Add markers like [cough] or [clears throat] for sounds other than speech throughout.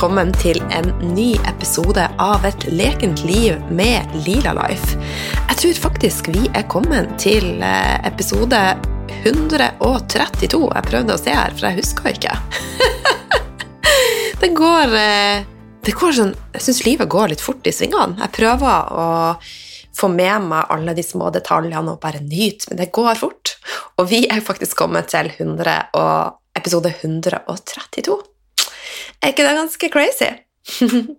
velkommen til en ny episode av Et lekent liv med Lila Life. Jeg tror faktisk vi er kommet til eh, episode 132. Jeg prøvde å se her, for jeg husker ikke. [laughs] det går eh, Det går sånn Jeg syns livet går litt fort i svingene. Jeg prøver å få med meg alle de små detaljene og bare nyte, men det går fort. Og vi er faktisk kommet til 100 og episode 132. Er ikke det ganske crazy? [laughs]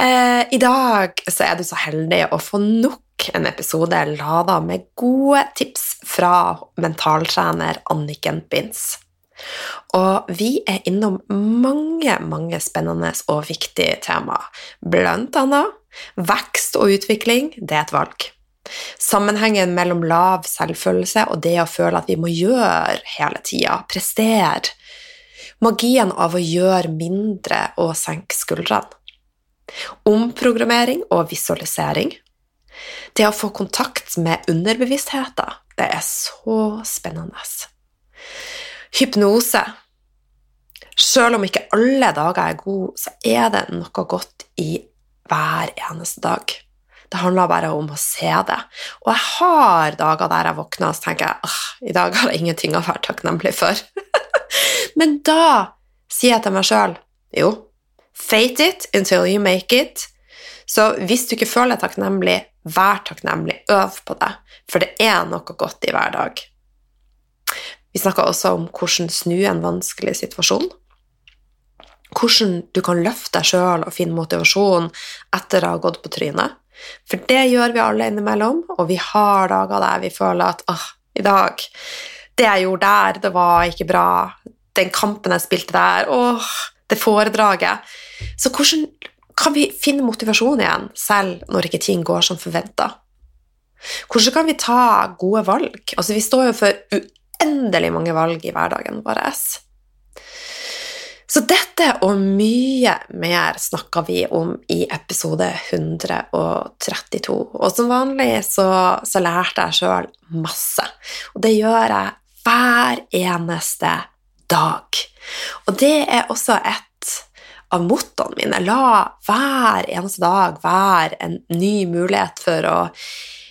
Eh, I dag så er du så heldig å få nok en episode lada med gode tips fra mentaltrener Anniken Binds. Og vi er innom mange, mange spennende og viktige temaer. Blant annet vekst og utvikling, det er et valg. Sammenhengen mellom lav selvfølelse og det å føle at vi må gjøre hele tida, prestere. Magien av å gjøre mindre og senke skuldrene. Omprogrammering og visualisering. Det å få kontakt med underbevisstheten, det er så spennende. Hypnose. Selv om ikke alle dager er gode, så er det noe godt i hver eneste dag. Det handler bare om å se det. Og jeg har dager der jeg våkner og tenker jeg, i dag har jeg ingenting å være takknemlig for. [laughs] Men da sier jeg til meg sjøl jo, fate it until you make it. Så hvis du ikke føler deg takknemlig, vær takknemlig, øv på det, for det er noe godt i hver dag. Vi snakka også om hvordan snu en vanskelig situasjon. Hvordan du kan løfte deg sjøl og finne motivasjon etter å ha gått på trynet. For det gjør vi alle innimellom, og vi har dager der vi føler at åh, i dag Det jeg gjorde der, det var ikke bra. Den kampen jeg spilte der, åh, det foredraget. Så hvordan kan vi finne motivasjon igjen, selv når ikke ting går som forventa? Hvordan kan vi ta gode valg? Altså, vi står jo for uendelig mange valg i hverdagen vår. Så dette og mye mer snakka vi om i episode 132. Og som vanlig så, så lærte jeg sjøl masse. Og det gjør jeg hver eneste dag. Og det er også et av mottoene mine. La hver eneste dag være en ny mulighet for å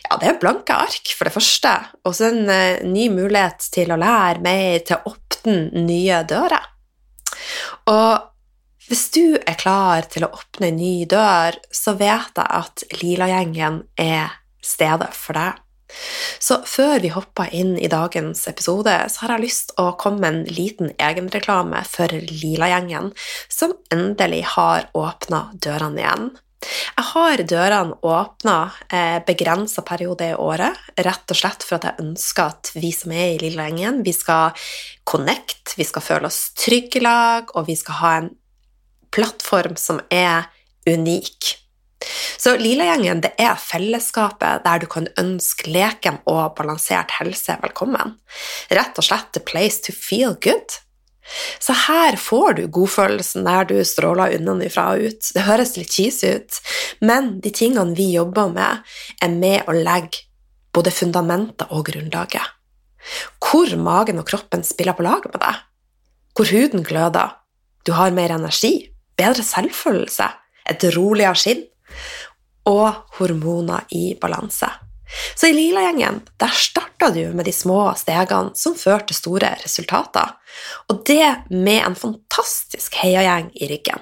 ja, det er blanke ark, for det første, og så en uh, ny mulighet til å lære mer, til å åpne nye dører. Og hvis du er klar til å åpne en ny dør, så vet jeg at Lila-gjengen er stedet for deg. Så før vi hopper inn i dagens episode, så har jeg lyst å komme med en liten egenreklame for Lila-gjengen, som endelig har åpna dørene igjen. Jeg har dørene åpna eh, begrensa periode i året, rett og slett for at jeg ønsker at vi som er i lilla gjengen, vi skal connect, vi skal føle oss trygge i lag, og vi skal ha en plattform som er unik. Så Lila-gjengen det er fellesskapet der du kan ønske leken og balansert helse velkommen. Rett og slett the place to feel good. Så her får du godfølelsen der du stråler unnafra og ut. Det høres litt cheesy ut, men de tingene vi jobber med, er med å legge både fundamentet og grunnlaget. Hvor magen og kroppen spiller på lag med deg. Hvor huden gløder. Du har mer energi, bedre selvfølelse, et roligere skinn og hormoner i balanse. Så i Lila-gjengen der starta du med de små stegene som førte til store resultater, og det med en fantastisk heiagjeng i ryggen.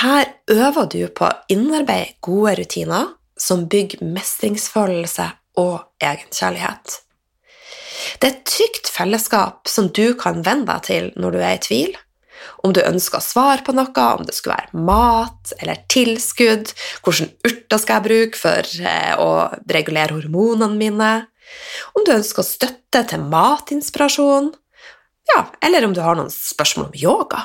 Her øver du på å innarbeide gode rutiner som bygger mestringsfølelse og egenkjærlighet. Det er et trygt fellesskap som du kan venne deg til når du er i tvil, om du ønsker svar på noe, om det skulle være mat eller tilskudd, hvilke urter skal jeg bruke for eh, å regulere hormonene mine, om du ønsker støtte til matinspirasjon, ja, eller om du har noen spørsmål om yoga.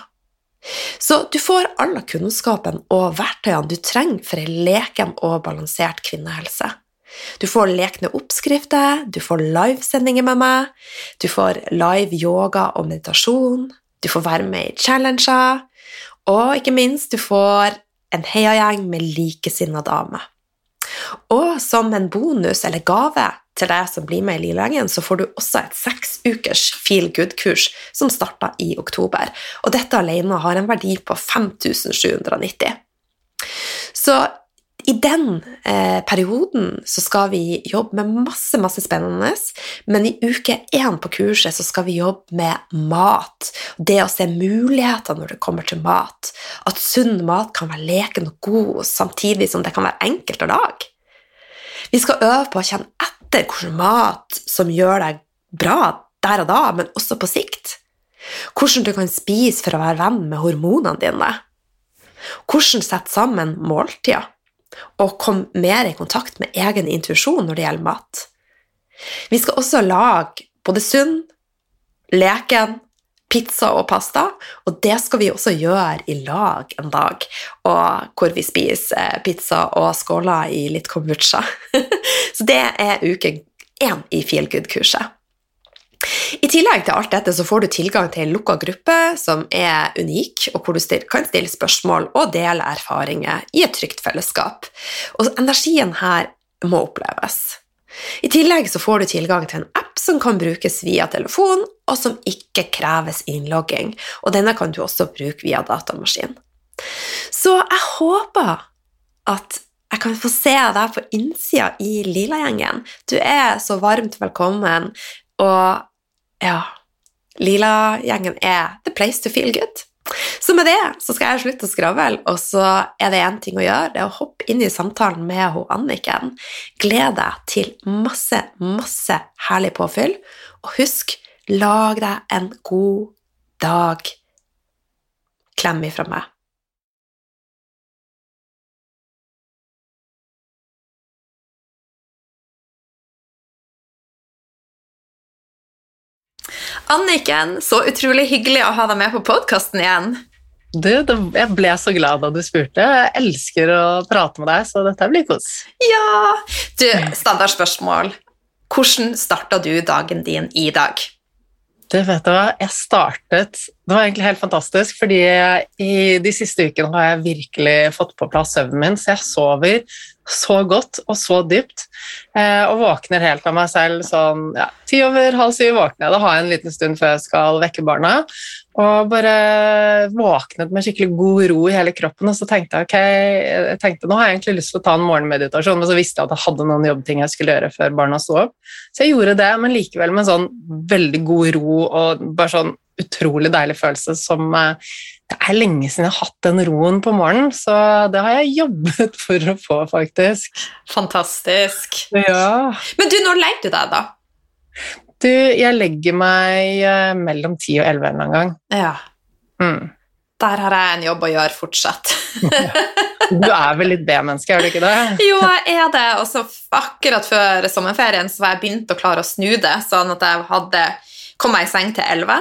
Så du får all kunnskapen og verktøyene du trenger for ei leken og balansert kvinnehelse. Du får lekne oppskrifter, du får livesendinger med meg, du får live yoga og meditasjon, du får være med i challenger, og ikke minst, du får en heiagjeng med likesinna damer. Og som en bonus eller gave til deg som blir med i Lillehengen, så får du også et seks ukers feel good-kurs som starta i oktober. Og dette alene har en verdi på 5790. Så i den eh, perioden så skal vi jobbe med masse, masse spennende, men i uke én på kurset så skal vi jobbe med mat. Det å se muligheter når det kommer til mat. At sunn mat kan være leken og god, samtidig som det kan være enkelt å lage. Vi skal øve på å kjenne etter hvilken mat som gjør deg bra der og da, men også på sikt. Hvordan du kan spise for å være venn med hormonene dine. Hvordan sette sammen måltider og komme mer i kontakt med egen intuisjon når det gjelder mat. Vi skal også lage både sunn, leken, pizza og pasta, og det skal vi også gjøre i lag en dag, hvor vi spiser pizza og skåler i litt kombucha. [laughs] Så det er uke én i Feel Good-kurset. I tillegg til alt dette så får du tilgang til en lukka gruppe som er unik, og hvor du kan stille spørsmål og dele erfaringer i et trygt fellesskap. Og energien her må oppleves. I tillegg så får du tilgang til en app som kan brukes via telefon, og som ikke kreves innlogging. Og denne kan du også bruke via datamaskin. Så jeg håper at jeg kan få se deg på innsida i Lilagjengen. Du er så varmt velkommen. Og ja Lila-gjengen er the place to feel good. Så med det så skal jeg slutte å skravle, og så er det én ting å gjøre, det er å hoppe inn i samtalen med hun Anniken. Gled deg til masse, masse herlig påfyll, og husk, lag deg en god dag. Klem ifra meg. Anniken, så utrolig hyggelig å ha deg med på podkasten igjen. Du, jeg ble så glad da du spurte. Jeg elsker å prate med deg, så dette blir kos. Ja! Du, standardspørsmål. Hvordan starta du dagen din i dag? Du, vet du hva, jeg startet Det var egentlig helt fantastisk, fordi i de siste ukene har jeg virkelig fått på plass søvnen min, så jeg sover så godt og så dypt. Eh, og våkner helt av meg selv sånn ja, ti over halv syv våkner jeg. Da har jeg en liten stund før jeg skal vekke barna. Og bare våknet med skikkelig god ro i hele kroppen. Og så tenkte jeg ok, jeg tenkte, nå har jeg egentlig lyst til å ta en morgenmeditasjon, men så visste jeg at jeg hadde noen jobbting jeg skulle gjøre før barna sto opp. Så jeg gjorde det, men likevel med en sånn veldig god ro og bare sånn utrolig deilig følelse som eh, det er lenge siden jeg har hatt den roen på morgenen, så det har jeg jobbet for å få, faktisk. Fantastisk. Ja. Men du, når legger du deg, da? Du, jeg legger meg eh, mellom ti og elleve en eller annen gang. Ja. Mm. Der har jeg en jobb å gjøre fortsatt. [laughs] du er vel litt B-menneske, er du ikke det? [laughs] jo, jeg er det. Og så akkurat før sommerferien så var jeg begynt å klare å snu det, sånn at jeg hadde kom meg i seng til elleve.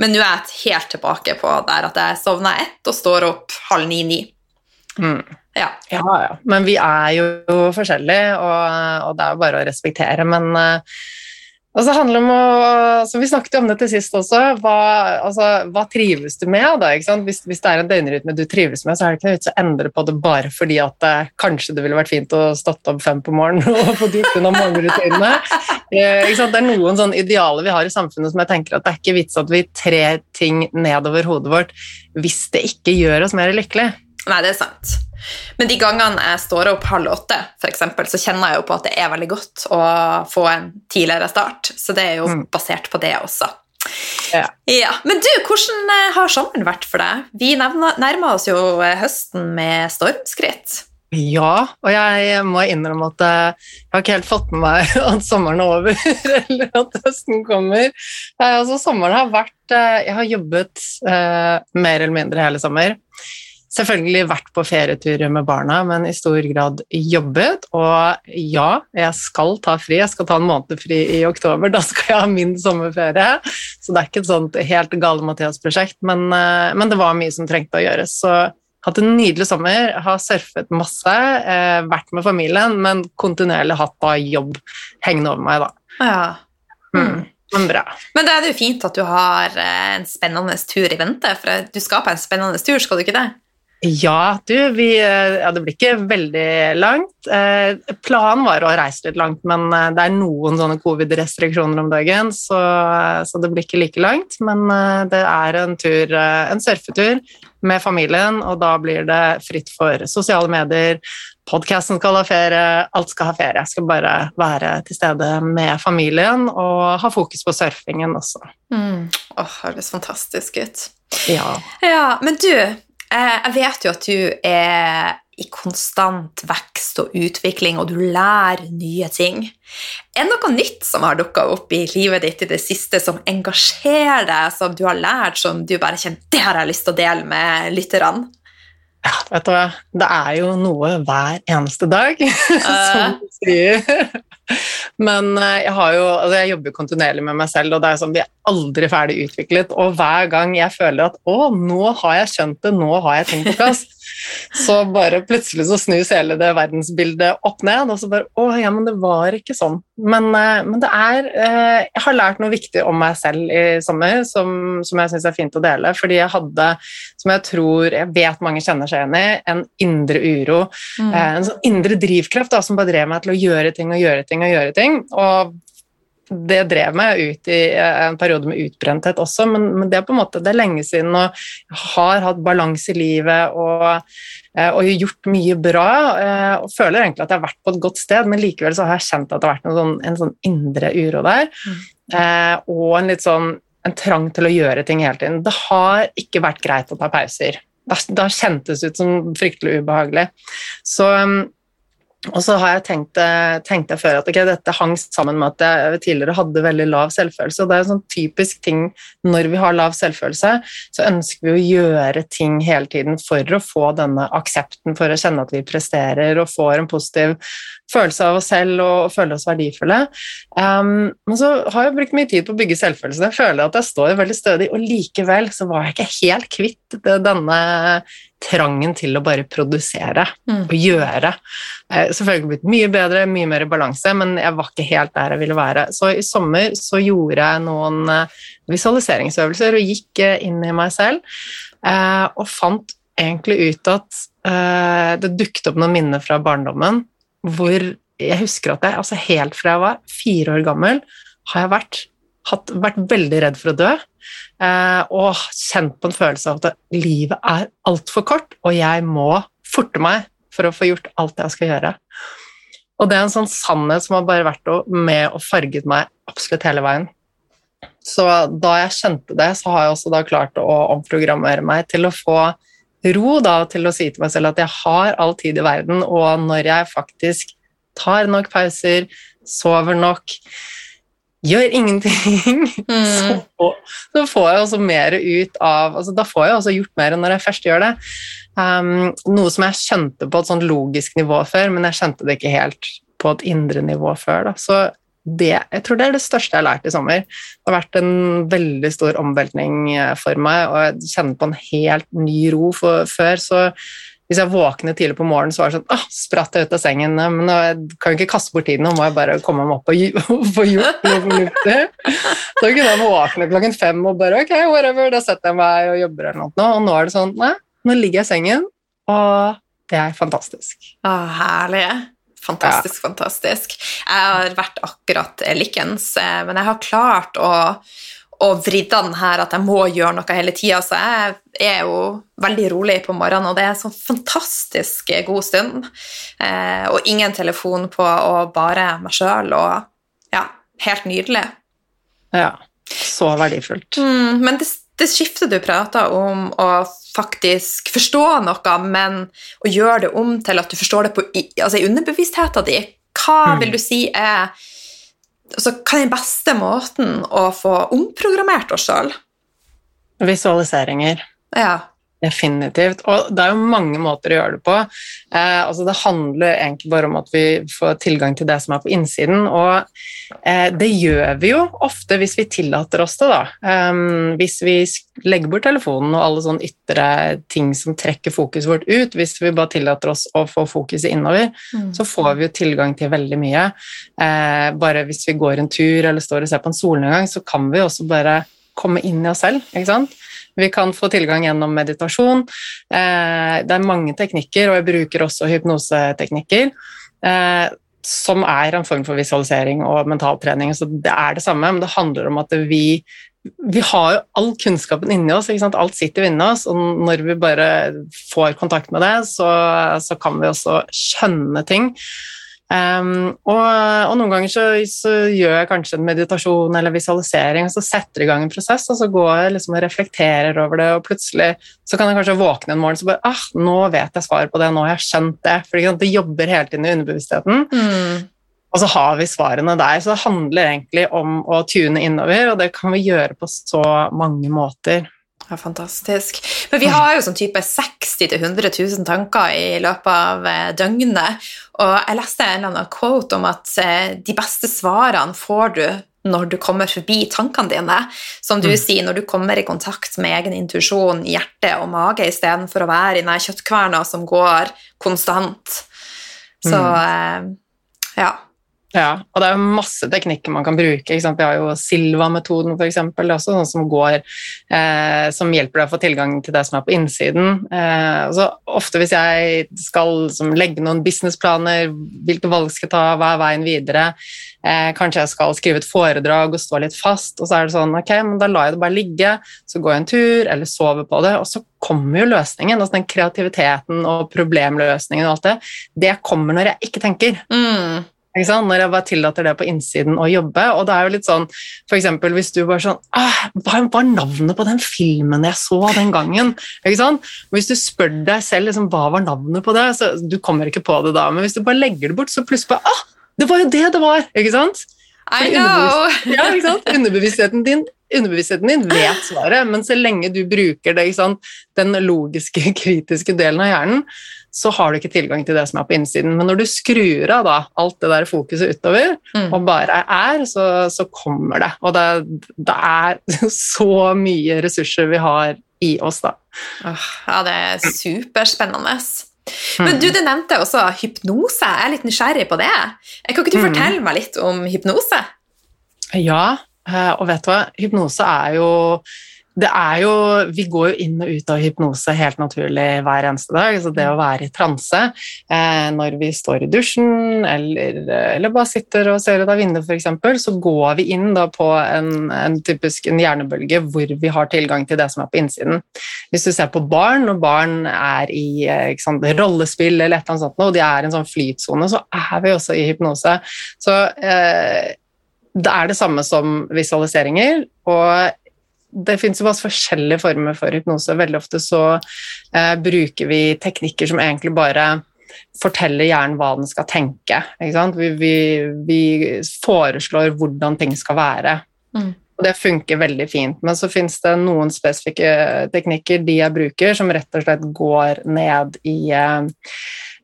Men nå er jeg helt tilbake på der at jeg sovner ett og står opp halv ni-ni. Mm. Ja. ja. ja, Men vi er jo forskjellige, og, og det er jo bare å respektere. Men uh, og så handler om å, så Vi snakket jo om det til sist også. Hva, altså, hva trives du med? da, hvis, hvis, det er en døgnrytme du trives med, så er det ikke noe vits å endre på det bare fordi at det, eh, kanskje det ville vært fint å stått opp fem på morgenen [laughs] og få gjort unna morgenrutinene. Eh, det er noen sånne idealer vi har i samfunnet som jeg tenker at det er ikke vits at vi trer ting nedover hodet vårt hvis det ikke gjør oss mer lykkelige. Nei, det er sant. Men de gangene jeg står opp halv åtte, for eksempel, så kjenner jeg jo på at det er veldig godt å få en tidligere start. Så det er jo mm. basert på det også. Ja. ja. Men du, hvordan eh, har sommeren vært for deg? Vi nærmer oss jo eh, høsten med stormskritt. Ja, og jeg må innrømme at eh, jeg har ikke helt fått med meg [laughs] at sommeren er over, eller at høsten kommer. Altså, sommeren har vært Jeg har jobbet eh, mer eller mindre hele sommer selvfølgelig vært på ferieturer med barna, men i stor grad jobbet. Og ja, jeg skal ta fri. Jeg skal ta en måned fri i oktober. Da skal jeg ha min sommerferie. Så det er ikke et sånt helt gale-Mathias-prosjekt, men, eh, men, det var mye som trengte å gjøres. Så hatt en nydelig sommer, har surfet masse, eh, vært med familien, men kontinuerlig hatt da jobb hengende over meg, da. Ja. Mm. Men bra. Men da er det jo fint at du har eh, en spennende tur i vente, for du skal på en spennende tur, skal du ikke det? Ja, du, vi, eh, ja, det blir ikke veldig langt. Eh, planen var å reise litt langt, men eh, det er noen sånne covid-restriksjoner om dagen, så, så, det blir ikke like langt. Men det er en tur, en surfetur med familien, og da blir det fritt for sosiale medier. Podkasten skal ha ferie, alt skal ha ferie. Jeg skal bare være til stede med familien og ha fokus på surfingen også. Mm. Åh, det høres fantastisk ut. Ja. ja. Men du, Eh, jeg vet jo at du er i konstant vekst og utvikling, og du lærer nye ting. Er det noe nytt som har dukka opp i livet ditt i det siste, som engasjerer deg, som du har lært, som du bare kjenner det har jeg lyst til å dele med lytterne? Ja, vet du hva, det er jo noe hver eneste dag, [laughs] som du sier. Men eh, jeg, har jo, altså jeg jobber kontinuerlig med meg selv, og det er sånn, vi er aldri ferdig utviklet. Og hver gang jeg føler at 'å, nå har jeg skjønt det, nå har jeg ting på plass', så bare plutselig så snus hele det verdensbildet opp ned, og så bare 'å, ja, men det var ikke sånn'. Men, eh, men det er eh, Jeg har lært noe viktig om meg selv i sommer som, som jeg syns er fint å dele, fordi jeg hadde, som jeg tror jeg vet mange kjenner seg igjen i, en indre uro, mm. en sånn indre drivkraft da, som bare drev meg til å gjøre ting og gjøre ting ting og gjøre ting. Og det drev meg ut i en periode med utbrenthet også, men, men det er på en måte det er lenge siden og har hatt balanse i livet og, eh, og gjort mye bra. Eh, og føler egentlig at jeg har vært på et godt sted, men likevel så har jeg kjent at det har vært sånn, en sånn indre uro der. Mm. Eh, og en litt sånn en trang til å gjøre ting hele tiden. Det har ikke vært greit å ta pauser. Det har kjentes ut som fryktelig ubehagelig. Så og så har jeg tenkt, eh, tenkt jeg før at okay, dette hang sammen med at jeg tidligere hadde veldig lav selvfølelse. og Det er en sånn typisk ting når vi har lav selvfølelse, så ønsker vi å gjøre ting hele tiden for å få denne aksepten, for å kjenne at vi presterer og får en positiv følelse av oss selv og føle oss verdifulle. Um, men så har jeg brukt mye tid på å bygge selvfølelse. Jeg føler at jeg står veldig stødig, og likevel så var jeg ikke helt kvitt denne trangen til å bare produsere mm. og gjøre. Eh, selvfølgelig blitt mye bedre, mye mer i balanse, men jeg var ikke helt der jeg ville være. Så i sommer så gjorde jeg noen eh, visualiseringsøvelser og gikk eh, inn i meg selv eh, og fant egentlig ut at eh, det dukket opp noen minner fra barndommen hvor jeg husker at jeg, altså helt fra jeg var fire år gammel, har jeg vært, hatt, vært veldig redd for å dø. Eh, og kjent på en følelse av at livet er altfor kort, og jeg må forte meg for å få gjort alt jeg skal gjøre. Og det er en sånn sannhet som har bare vært med og farget meg absolutt hele veien. Så da jeg kjente det, så har jeg også da klart å omprogrammere meg til å få ro da, til å si til meg selv at jeg har all tid i verden, og når jeg faktisk tar nok pauser, sover nok, gjør ingenting, [laughs] mm. så, så, får jeg også mer ut av altså, Da får jeg også gjort mer når jeg først gjør det. Um, noe som jeg skjønte på et sånt logisk nivå før, men jeg skjønte det ikke helt på et indre nivå før. Da. Så det, jeg tror det er det største jeg har lært i sommer. Det har vært en veldig stor omveltning eh, for meg, og jeg kjenner på en helt ny ro. For, før så hvis jeg våkner tidlig på morgenen, så var det sånn ah, spratt jeg ut av sengen. Men jeg kan jo ikke kaste bort tiden, nå må jeg bare komme meg opp og [laughs] få gjort noe fornuftig. Så kunne jeg våkne klokken fem og bare ok, whatever, da setter jeg meg og jobber eller noe. Og nå er det sånn nei, nå ligger jeg i sengen, og det er fantastisk. Å, herlig. Fantastisk, ja. fantastisk. Jeg har vært akkurat likens, eh, men jeg har klart å, å vri den her at jeg må gjøre noe hele tida. Så jeg er jo veldig rolig på morgenen, og det er en sånn fantastisk god stund. Eh, og ingen telefon på, og bare meg sjøl, og ja, helt nydelig. Ja. Så verdifullt. Mm, men det, det skiftet du prata om, å faktisk forstå noe, men å gjøre det om til at du forstår det på, altså i underbevisstheten din, hva mm. vil du si er altså, Hva er den beste måten å få omprogrammert oss sjøl? Visualiseringer. Ja. Definitivt. Og det er jo mange måter å gjøre det på. Eh, altså det handler egentlig bare om at vi får tilgang til det som er på innsiden, og eh, det gjør vi jo ofte hvis vi tillater oss det, da. Eh, hvis vi legger bort telefonen og alle sånne ytre ting som trekker fokuset vårt ut, hvis vi bare tillater oss å få fokuset innover, mm. så får vi jo tilgang til veldig mye. Eh, bare hvis vi går en tur eller står og ser på en solnedgang, så kan vi også bare komme inn i oss selv. ikke sant? Vi kan få tilgang gjennom meditasjon. Eh, det er mange teknikker, og jeg bruker også hypnoseteknikker. Eh, som er en form for visualisering og mentaltrening. Så det er det samme, men det handler om at vi, vi har jo all kunnskapen inni oss. Alt sitter inni oss, og når vi bare får kontakt med det, så, så kan vi også skjønne ting. Um, og, og, noen ganger så, så, gjør jeg kanskje en meditasjon eller visualisering, og så setter jeg i gang en prosess, og så går jeg liksom og reflekterer over det, og plutselig så kan jeg kanskje våkne en morgen og bare ah, nå vet jeg svaret på det, nå har jeg skjønt det. For det jobber hele tiden i underbevisstheten. Mm. Og så har vi svarene der. Så det handler egentlig om å tune innover, og det kan vi gjøre på så mange måter. Ja, fantastisk. Men vi har jo sånn type 60 000-100 000 tanker i løpet av eh, døgnet. Og jeg leste en eller annen quote om at eh, de beste svarene får du når du kommer forbi tankene dine. Som du mm. sier, når du kommer i kontakt med egen intuisjon, hjerte og mage istedenfor å være i den kjøttkverna som går konstant. Så mm. eh, ja. Ja, og det er masse teknikker man kan bruke. Vi har jo Silva-metoden, f.eks. Også noe som går eh, som hjelper deg å få tilgang til det som er på innsiden. Eh, så ofte hvis jeg skal som, legge noen businessplaner, hvilke valg skal jeg ta, hva er veien videre, eh, kanskje jeg skal skrive et foredrag og stå litt fast, og så er det sånn ok, men da lar jeg det bare ligge, så går jeg en tur eller sover på det, og så kommer jo løsningen. altså Den kreativiteten og problemløsningen og alt det, det kommer når jeg ikke tenker. Mm. Når jeg bare tillater det på innsiden å jobbe. Og det er jo litt sånn for eksempel, hvis du bare sånn ah, Hva var navnet på den filmen jeg så den gangen? Hvis du spør deg selv liksom, hva var navnet på det, så du kommer ikke på det da. Men hvis du bare legger det bort, så plutselig bare ah, det var jo det det var! Ikke sant? I know! Ja, ikke sant? Underbevisstheten din underbevisstheten din vet svaret, men så lenge du bruker det, den logiske, kritiske delen av hjernen, så har du ikke tilgang til det som er på innsiden. Men når du skrur av da, alt det der fokuset utover, mm. og bare er, så, så kommer det. Og det, det, er [laughs] så mye ressurser vi har i oss, da. ja, det er superspennende. Men du, du nevnte også hypnose. Jeg er litt nysgjerrig på det. Kan ikke du mm. fortelle meg litt om hypnose? Ja, eh, og vet du hva, hypnose er jo det er jo, Vi går jo inn og ut av hypnose helt naturlig hver eneste dag. så Det å være i transe eh, når vi står i dusjen eller, eller, bare sitter og ser ut av vinduet f.eks., så går vi inn da på en, en, typisk en hjernebølge hvor vi har tilgang til det som er på innsiden. Hvis du ser på barn, når barn er i eh, sant, rollespill eller et eller annet sånt, og de er i en sånn flytsone, så er vi også i hypnose. Så eh, det er det samme som visualiseringer. og det finnes jo masse forskjellige former for hypnose. Veldig ofte så eh, bruker vi teknikker som egentlig bare forteller hjernen hva den skal tenke. Vi, vi, vi, foreslår hvordan ting skal være. Mm. Og det funker veldig fint. Men så finnes det noen spesifikke teknikker de jeg bruker, som rett og slett går ned i eh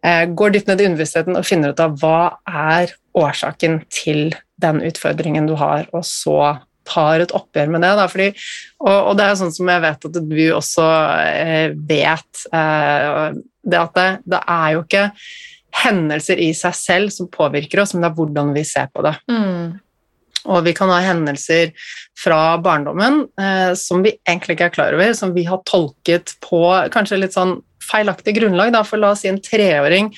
Går dypt ned i underbevisstheten og finner ut av hva er årsaken til den utfordringen du har, og så tar et oppgjør med det. Da, fordi, og, og, det er sånn som jeg vet at du også eh, vet eh, det at det, det, er jo ikke hendelser i seg selv som påvirker oss, men det er hvordan vi ser på det. Mm. Og vi kan ha hendelser fra barndommen eh, som vi egentlig ikke er klar over, som vi har tolket på kanskje litt sånn feilaktig grunnlag. Da. For la oss si en treåring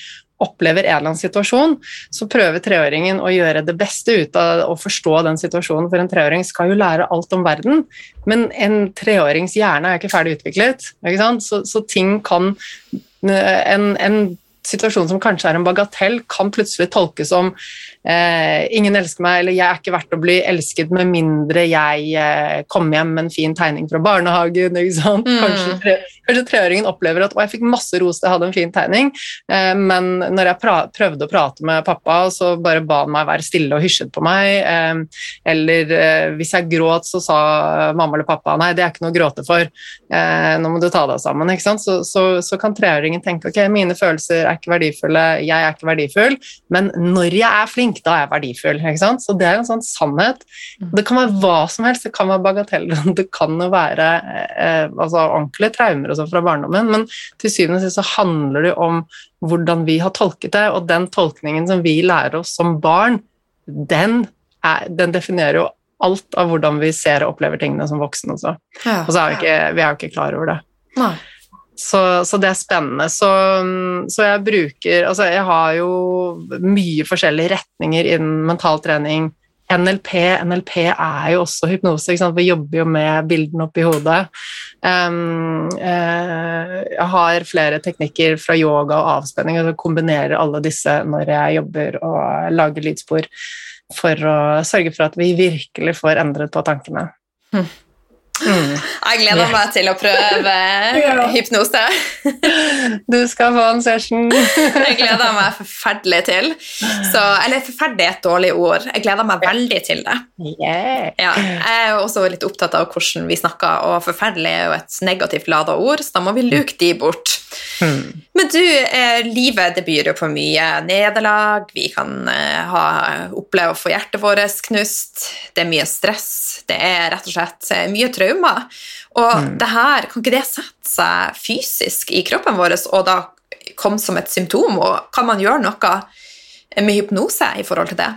opplever en eller annen situasjon, så prøver treåringen å gjøre det beste ut av å forstå den situasjonen, for en treåring skal jo lære alt om verden, men en treårings hjerne er ikke ferdig utviklet, ikke så, så, ting kan en, en situasjon som kanskje er en bagatell, kan plutselig tolkes som eh, 'ingen elsker meg', eller 'jeg er ikke verdt å bli elsket med mindre jeg eh, kommer hjem med en fin tegning fra barnehagen'. Mm. Kanskje, kanskje, treåringen opplever at 'å, jeg fikk masse ros jeg hadde en fin tegning', eh, men når jeg prøvde å prate med pappa, så bare ba han meg være stille og hysjet på meg, eh, eller eh, hvis jeg gråt, så sa mamma eller pappa 'nei, det er ikke noe å gråte for', eh, nå må du ta deg sammen'. Så, så, så, kan treåringen tenke 'ok, mine følelser er ikke verdifulle, jeg er ikke verdifull', men når jeg er flink, da er jeg verdifull. ikke sant? Så det er en sånn sannhet. Mm. Det kan være hva som helst, det kan være bagateller, [laughs] det kan jo være eh, altså, ordentlige traumer også fra barndommen, men til syvende og sist så handler det om hvordan vi har tolket det, og den tolkningen som vi lærer oss som barn, den, er, den definerer jo alt av hvordan vi ser og opplever tingene som voksne også. Ja. Og så er vi ikke, vi er jo ikke klar over det. Nei. Så, så det er spennende. Så, så jeg bruker Altså, jeg har jo mye forskjellige retninger innen mental trening. NLP, NLP er jo også hypnose. Vi jobber jo med bildene oppi hodet. Um, uh, jeg har flere teknikker fra yoga og avspenning, og kombinerer alle disse når jeg jobber og lager lydspor, for å sørge for at vi virkelig får endret på tankene. Mm. Mm. Jeg gleder meg til å prøve Ja. hypnose. Du skal få en session. Jeg gleder meg forferdelig til. Så, eller forferdelig er et dårlig ord. Jeg gleder meg veldig til det. Yeah. Ja, jeg er også litt opptatt av hvordan vi snakker, og forferdelig er jo et negativt lada ord, så da må vi luke de bort. Mm. Men du, eh, livet det byr jo på mye nederlag, vi kan eh, ha, oppleve å få hjertet vårt knust, det er mye stress, det er rett og slett eh, mye traumer. Og det her, kan ikke det sette seg fysisk i kroppen vår, og da komme som et symptom, og kan man gjøre noe med hypnose i forhold til det?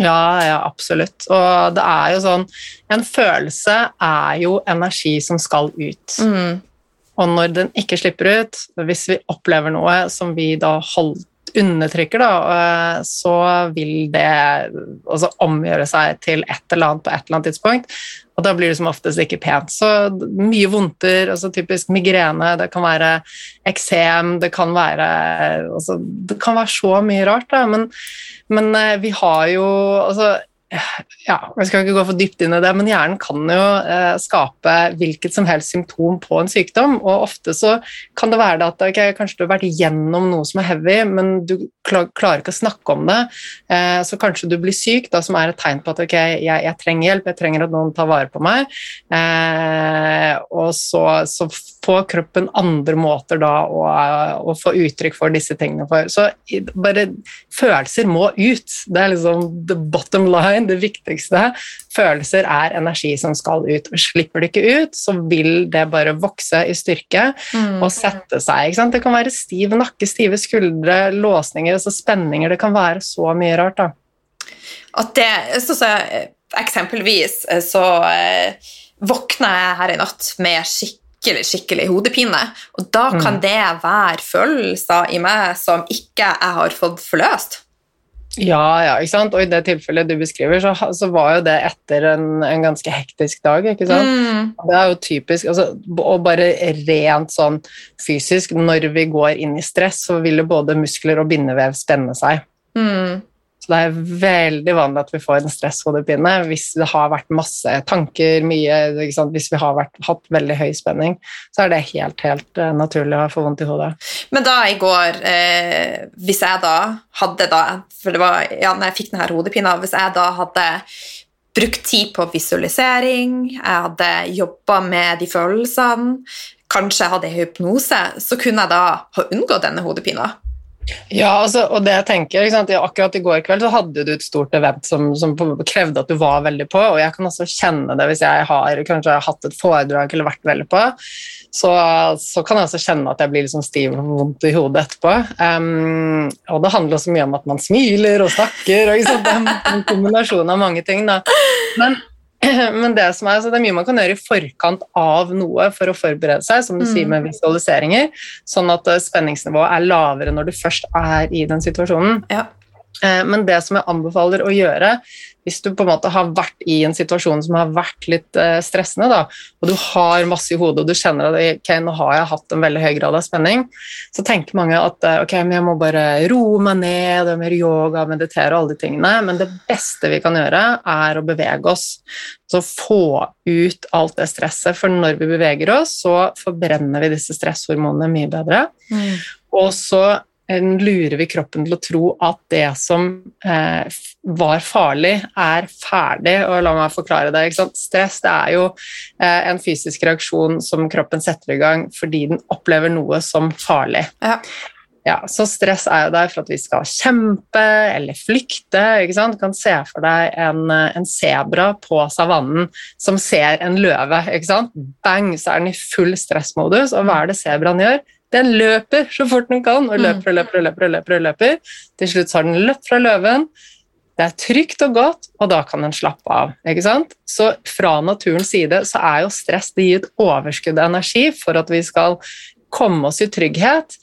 Ja, ja, absolutt. Og det er jo sånn En følelse er jo energi som skal ut. Mm. Og når den ikke slipper ut, hvis vi opplever noe som vi da holder, undertrykker, da, eh, så vil det altså, omgjøre seg til et eller annet på et eller annet tidspunkt. Og da blir det som oftest ikke pent. Så mye vondter, altså typisk migrene, det kan være eksem, det kan være altså, Det kan være så mye rart, da, men, men eh, vi har jo altså ja, Jeg skal ikke gå for dypt inn i det, men hjernen kan jo eh, skape hvilket som helst symptom på en sykdom. Og ofte så kan det være det at okay, kanskje du har vært gjennom noe som er heavy, men du klar, klarer ikke å snakke om det. Eh, så kanskje du blir syk, da, som er et tegn på at ok, jeg, jeg trenger hjelp, jeg trenger at noen tar vare på meg. Eh, og så, så får kroppen andre måter da å, å få uttrykk for disse tingene for. Så bare følelser må ut. Det er liksom the bottom line, det viktigste. Følelser er energi som skal ut. Og slipper det ikke ut, så vil det bare vokse i styrke Mm. og sette seg. Det kan være stiv nakke, stive skuldre, låsninger, altså spenninger. Det kan være så mye rart. da. At det, så, så, eh, eksempelvis eh, så eh, våkna jeg her i natt med skikkelig skikkelig hodepine. Og da kan Mm. det være følelser i meg som ikke jeg har fått forløst. Ja, ja, ikke sant? Og i det tilfellet du beskriver, så, så var jo det etter en, en ganske hektisk dag. ikke sant? Mm. Det er jo typisk, altså, og bare rent sånn fysisk, når vi går inn i stress, så vil jo både muskler og bindevev spenne seg. Mm. Så det er veldig vanlig at vi får en stresshodepine hvis det har vært masse tanker, mye, hvis vi har vært, hatt veldig høy spenning, så er det helt, helt eh, naturlig å få vondt i hodet. Men da i går, eh, hvis jeg da hadde da For det var, ja, når jeg fikk denne hodepina, hvis jeg da hadde brukt tid på visualisering, jeg hadde jobba med de følelsene, kanskje jeg hadde hypnose, så kunne jeg da ha unngått denne hodepina. Ja, altså, og det jeg tenker, ja, Akkurat i går kveld så hadde du et stort event som, som krevde at du var veldig på, og jeg kan også kjenne det hvis jeg har kanskje hatt et foredrag eller vært veldig på. Så, så kan jeg også kjenne at jeg blir liksom stiv og vondt i hodet etterpå. Um, og det handler også mye om at man smiler og snakker. Og, en kombinasjon av mange ting. Da. Men, [clears throat] men det, som er, så det er mye man kan gjøre i forkant av noe for å forberede seg, som du Mm. sier med visualiseringer, sånn at eh, spenningsnivået er lavere når du først er i den situasjonen. Ja. Eh, Men det som jeg anbefaler å gjøre, hvis du på en måte har vært i en situasjon som har vært litt eh, stressende, da, og du har masse i hodet og du kjenner at ok, nå har jeg hatt en veldig høy grad av spenning, så tenker mange at eh, ok, men jeg må bare roe meg ned, og mer yoga, meditere og alle de tingene, men det beste vi kan gjøre, er å bevege oss. Så få ut alt det stresset, for når vi beveger oss, så forbrenner vi disse stresshormonene mye bedre. Og så lurer vi kroppen til å tro at det som eh, var farlig, er ferdig. Og la meg forklare det. Stress det er jo eh, en fysisk reaksjon som kroppen setter i gang fordi den opplever noe som farlig. Ja. Ja, så stress er jo der for at vi skal kjempe eller flykte. Du kan se for deg en, eh, en sebra på savannen som ser en løve. Bang, så er den i full stressmodus, og hva er det sebraen gjør? Den løper så fort den kan, og løper og løper og løper. og løper, og løper. Til slutt har den løpt fra løven, det er trygt og godt, og da kan den slappe av. ikke sant? Så fra naturens side så er jo stress det gir et overskudd av energi for at vi skal komme oss i trygghet.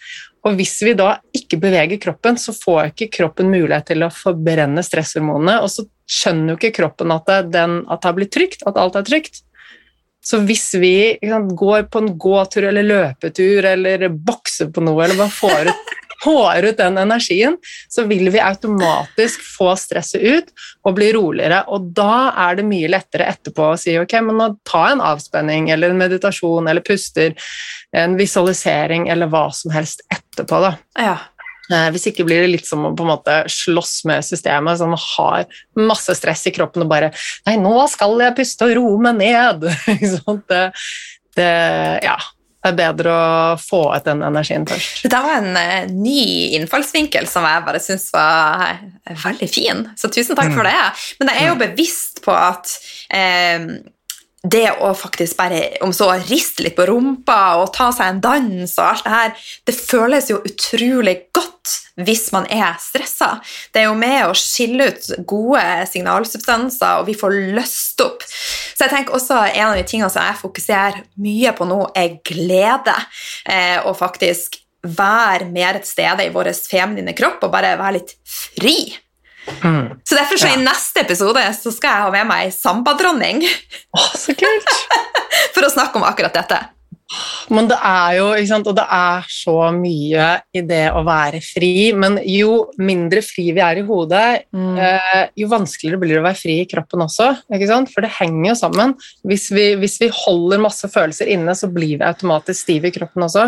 Og hvis vi da ikke beveger kroppen, så får ikke kroppen mulighet til å forbrenne stresshormonene, og så skjønner jo ikke kroppen at det, den, at det har blitt trygt, at alt er trygt. Så hvis vi sant, går på en gåtur eller løpetur eller bokser på noe, eller bare får ut [laughs] får ut den energien, så vil vi automatisk få stresset ut og bli roligere. Og da er det mye lettere etterpå å si ok, men nå ta en avspenning eller en meditasjon eller puster, en visualisering eller hva som helst etterpå. da. Ja. Eh, hvis ikke blir det litt som å på en måte slåss med systemet, som har masse stress i kroppen og bare Nei, nå skal jeg puste og roe meg ned! [laughs] det, det, ja, det er bedre å få ut den energien først. Det var en uh, ny innfallsvinkel som jeg bare syns var uh, veldig fin, så tusen takk mm. for det. Men jeg er jo mm. bevisst på at uh, det å faktisk bare om så riste litt på rumpa og ta seg en dans og alt det her, det føles jo utrolig godt hvis man er stressa. Det er jo med å skille ut gode signalsubstanser, og vi får løst opp. Så jeg tenker også En av de tingene som jeg fokuserer mye på nå, er glede. Eh, og faktisk være mer et sted i vår feminine kropp og bare være litt fri. Mm. Så derfor så ja. i neste episode så skal jeg ha med meg sambadronning. Oh, så kult! [laughs] For å snakke om akkurat dette. Men det er jo, ikke sant, og det er så mye i det å være fri. Men jo mindre fri vi er i hodet, mm. eh, jo vanskeligere blir det å være fri i kroppen også. ikke sant? For det henger jo sammen. Hvis vi, hvis vi holder masse følelser inne, så blir vi automatisk stive i kroppen også.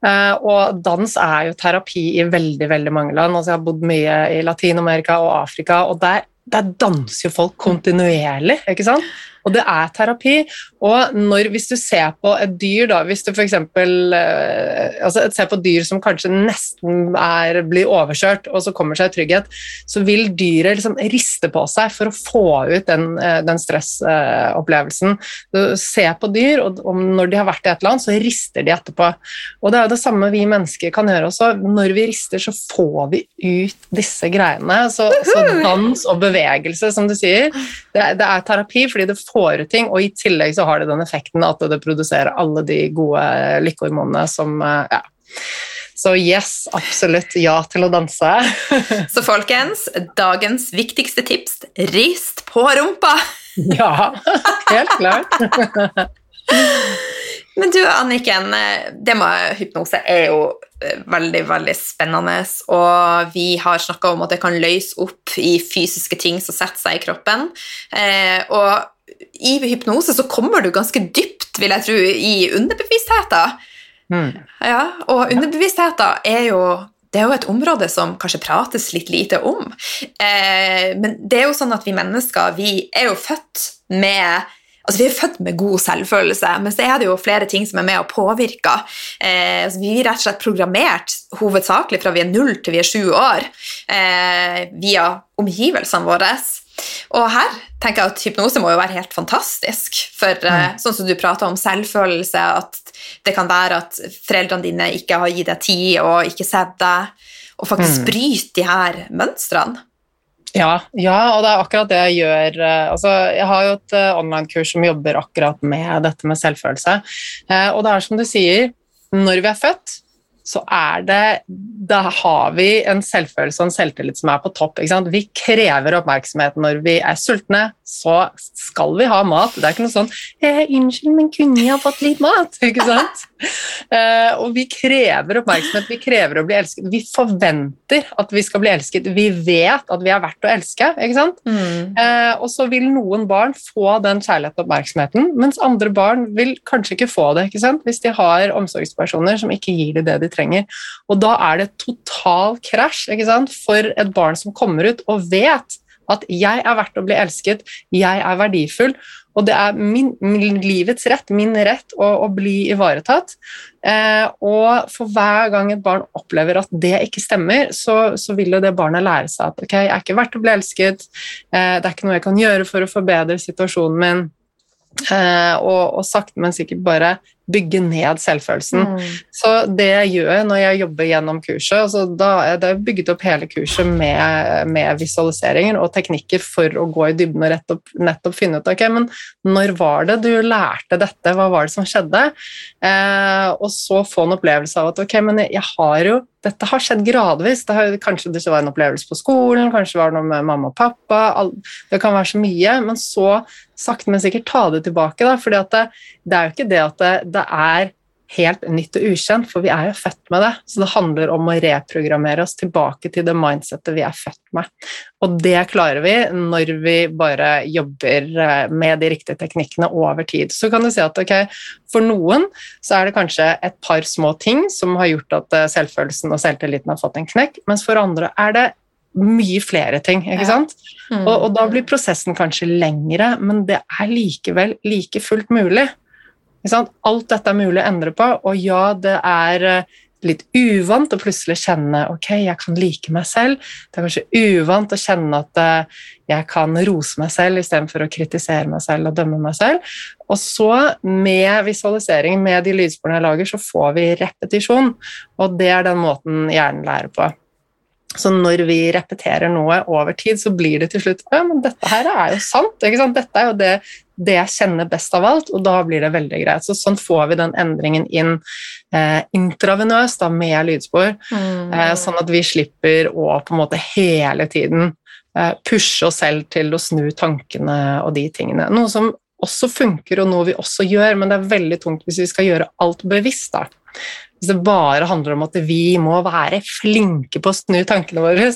Uh, og dans er jo terapi i veldig veldig mange land. Altså, jeg har bodd mye i Latin-Amerika og Afrika, og der, der danser jo folk kontinuerlig. ikke sant? Og det er terapi. Og når, hvis du ser på et dyr, da, hvis du f.eks. Eh, altså, ser på dyr som kanskje nesten er, blir overkjørt, og så kommer seg i trygghet, så vil dyret liksom riste på seg for å få ut den, eh, den stressopplevelsen. Eh, se på dyr, og, og når de har vært i et eller annet, så rister de etterpå. Og det er jo det samme vi mennesker kan gjøre også. Når vi rister, så får vi ut disse greiene. Så, så dans og bevegelse, som du sier, det, det er terapi fordi det får ut ting, og i tillegg så har det den effekten at det produserer alle de gode lykkehormonene som eh, ja. Så yes, absolutt ja til å danse. [laughs] så folkens, dagens viktigste tips rist på rumpa! [laughs] ja, helt klart. [laughs] Men du, Anniken, det med hypnose er jo eh, veldig, veldig spennende. Og vi har snakka om at det kan løse opp i fysiske ting som setter seg i kroppen. Eh, og i hypnose så kommer du ganske dypt, vil jeg tro, i underbevisstheten. Mm. Ja, og underbevisstheten er jo det er jo et område som kanskje prates litt lite om. Eh, men det er jo sånn at vi mennesker vi er jo født med Altså, vi er født med god selvfølelse, men så er det jo flere ting som er med og påvirker. Eh, altså, vi er rett og slett programmert hovedsakelig fra vi er null til vi er sju år, eh, via omgivelsene våre. Og her tenker jeg at hypnose må jo være helt fantastisk. For mm. sånn som du prata om selvfølelse, at det kan være at foreldrene dine ikke har gitt deg tid og ikke sett deg, og faktisk mm. bryte de her mønstrene. Ja, ja, og det er akkurat det jeg gjør. Eh, altså, jeg har jo et uh, online-kurs som jobber akkurat med dette med selvfølelse. Og det er som du sier, når vi er født, så er det Da har vi en selvfølelse og en selvtillit som er på topp. Vi krever oppmerksomhet når vi er sultne, så skal vi ha mat. Det er ikke noe sånn eh, 'Unnskyld, men kunne jeg ha fått litt mat?' [laughs] Ikke sant? Eh, og vi krever oppmerksomhet, vi krever å bli elsket. Vi forventer at vi skal bli elsket. Vi vet at vi er verdt å elske. Ikke sant? Mm. Eh, og så vil noen barn få den kjærligheten og oppmerksomheten, mens andre barn vil kanskje ikke få det ikke sant? hvis de har omsorgspersoner som ikke gir dem det de trenger. Og da er det total krasj ikke sant? for et barn som kommer ut og vet at jeg er verdt å bli elsket, jeg er verdifull, og det er min, min livets rett, min rett, å, å bli ivaretatt. Eh, og for hver gang et barn opplever at det ikke stemmer, så, så vil jo det barnet lære seg at ok, jeg er ikke verdt å bli elsket, eh, det er ikke noe jeg kan gjøre for å forbedre situasjonen min. Eh, og, og sakte, men sikkert bare bygge ned selvfølelsen. Mm. Så det jeg gjør når jeg jobber gjennom kurset, altså da er det bygget opp hele kurset med, med visualiseringer og teknikker for å gå i dybden og opp, nettopp finne ut ok, men når var det du lærte dette, hva var det som skjedde? Eh, og så få en opplevelse av at ok, men jeg har jo dette har skjedd gradvis. Det har, kanskje det var en opplevelse på skolen, kanskje det var noe med mamma og pappa. Det kan være så mye, men så sakte, men sikkert ta det tilbake. Da, fordi det, det, er jo ikke det at det, det, er helt nytt og ukjent, for vi er jo født med det. Så det handler om å reprogrammere oss tilbake til det mindsettet vi er født med. Og det klarer vi når vi bare jobber eh, med de riktige teknikkene over tid. Så kan du si at okay, for noen så er det kanskje et par små ting som har gjort at eh, selvfølelsen og selvtilliten har fått en knekk, mens for andre er det mye flere ting. ikke sant? Mm. Og, og, da blir prosessen kanskje lengre, men det er likevel like fullt mulig. Alt dette er mulig å endre på, og ja, det er eh, litt uvant å plutselig kjenne ok, jeg kan like meg selv. Det er kanskje uvant å kjenne at eh, jeg kan rose meg selv istedenfor å kritisere meg selv og dømme meg selv. Og så, med visualisering, med de lydsporene jeg lager, så får vi repetisjon. Og det er den måten hjernen lærer på. Så når vi repeterer noe over tid, så blir det til slutt ja, men dette her er jo sant. sant? Dette er jo det, det, jeg kjenner best av alt, og da blir det veldig greit. Så sånn får vi den endringen inn eh, intravenøst da, med lydspor, mm. eh, sånn at vi slipper å på en måte hele tiden eh, pushe oss selv til å snu tankene og de tingene. Noe som også funker, og noe vi også gjør, men det er veldig tungt hvis vi skal gjøre alt bevisst. da. Hvis det bare handler om at vi må være flinke på å snu tankene våre?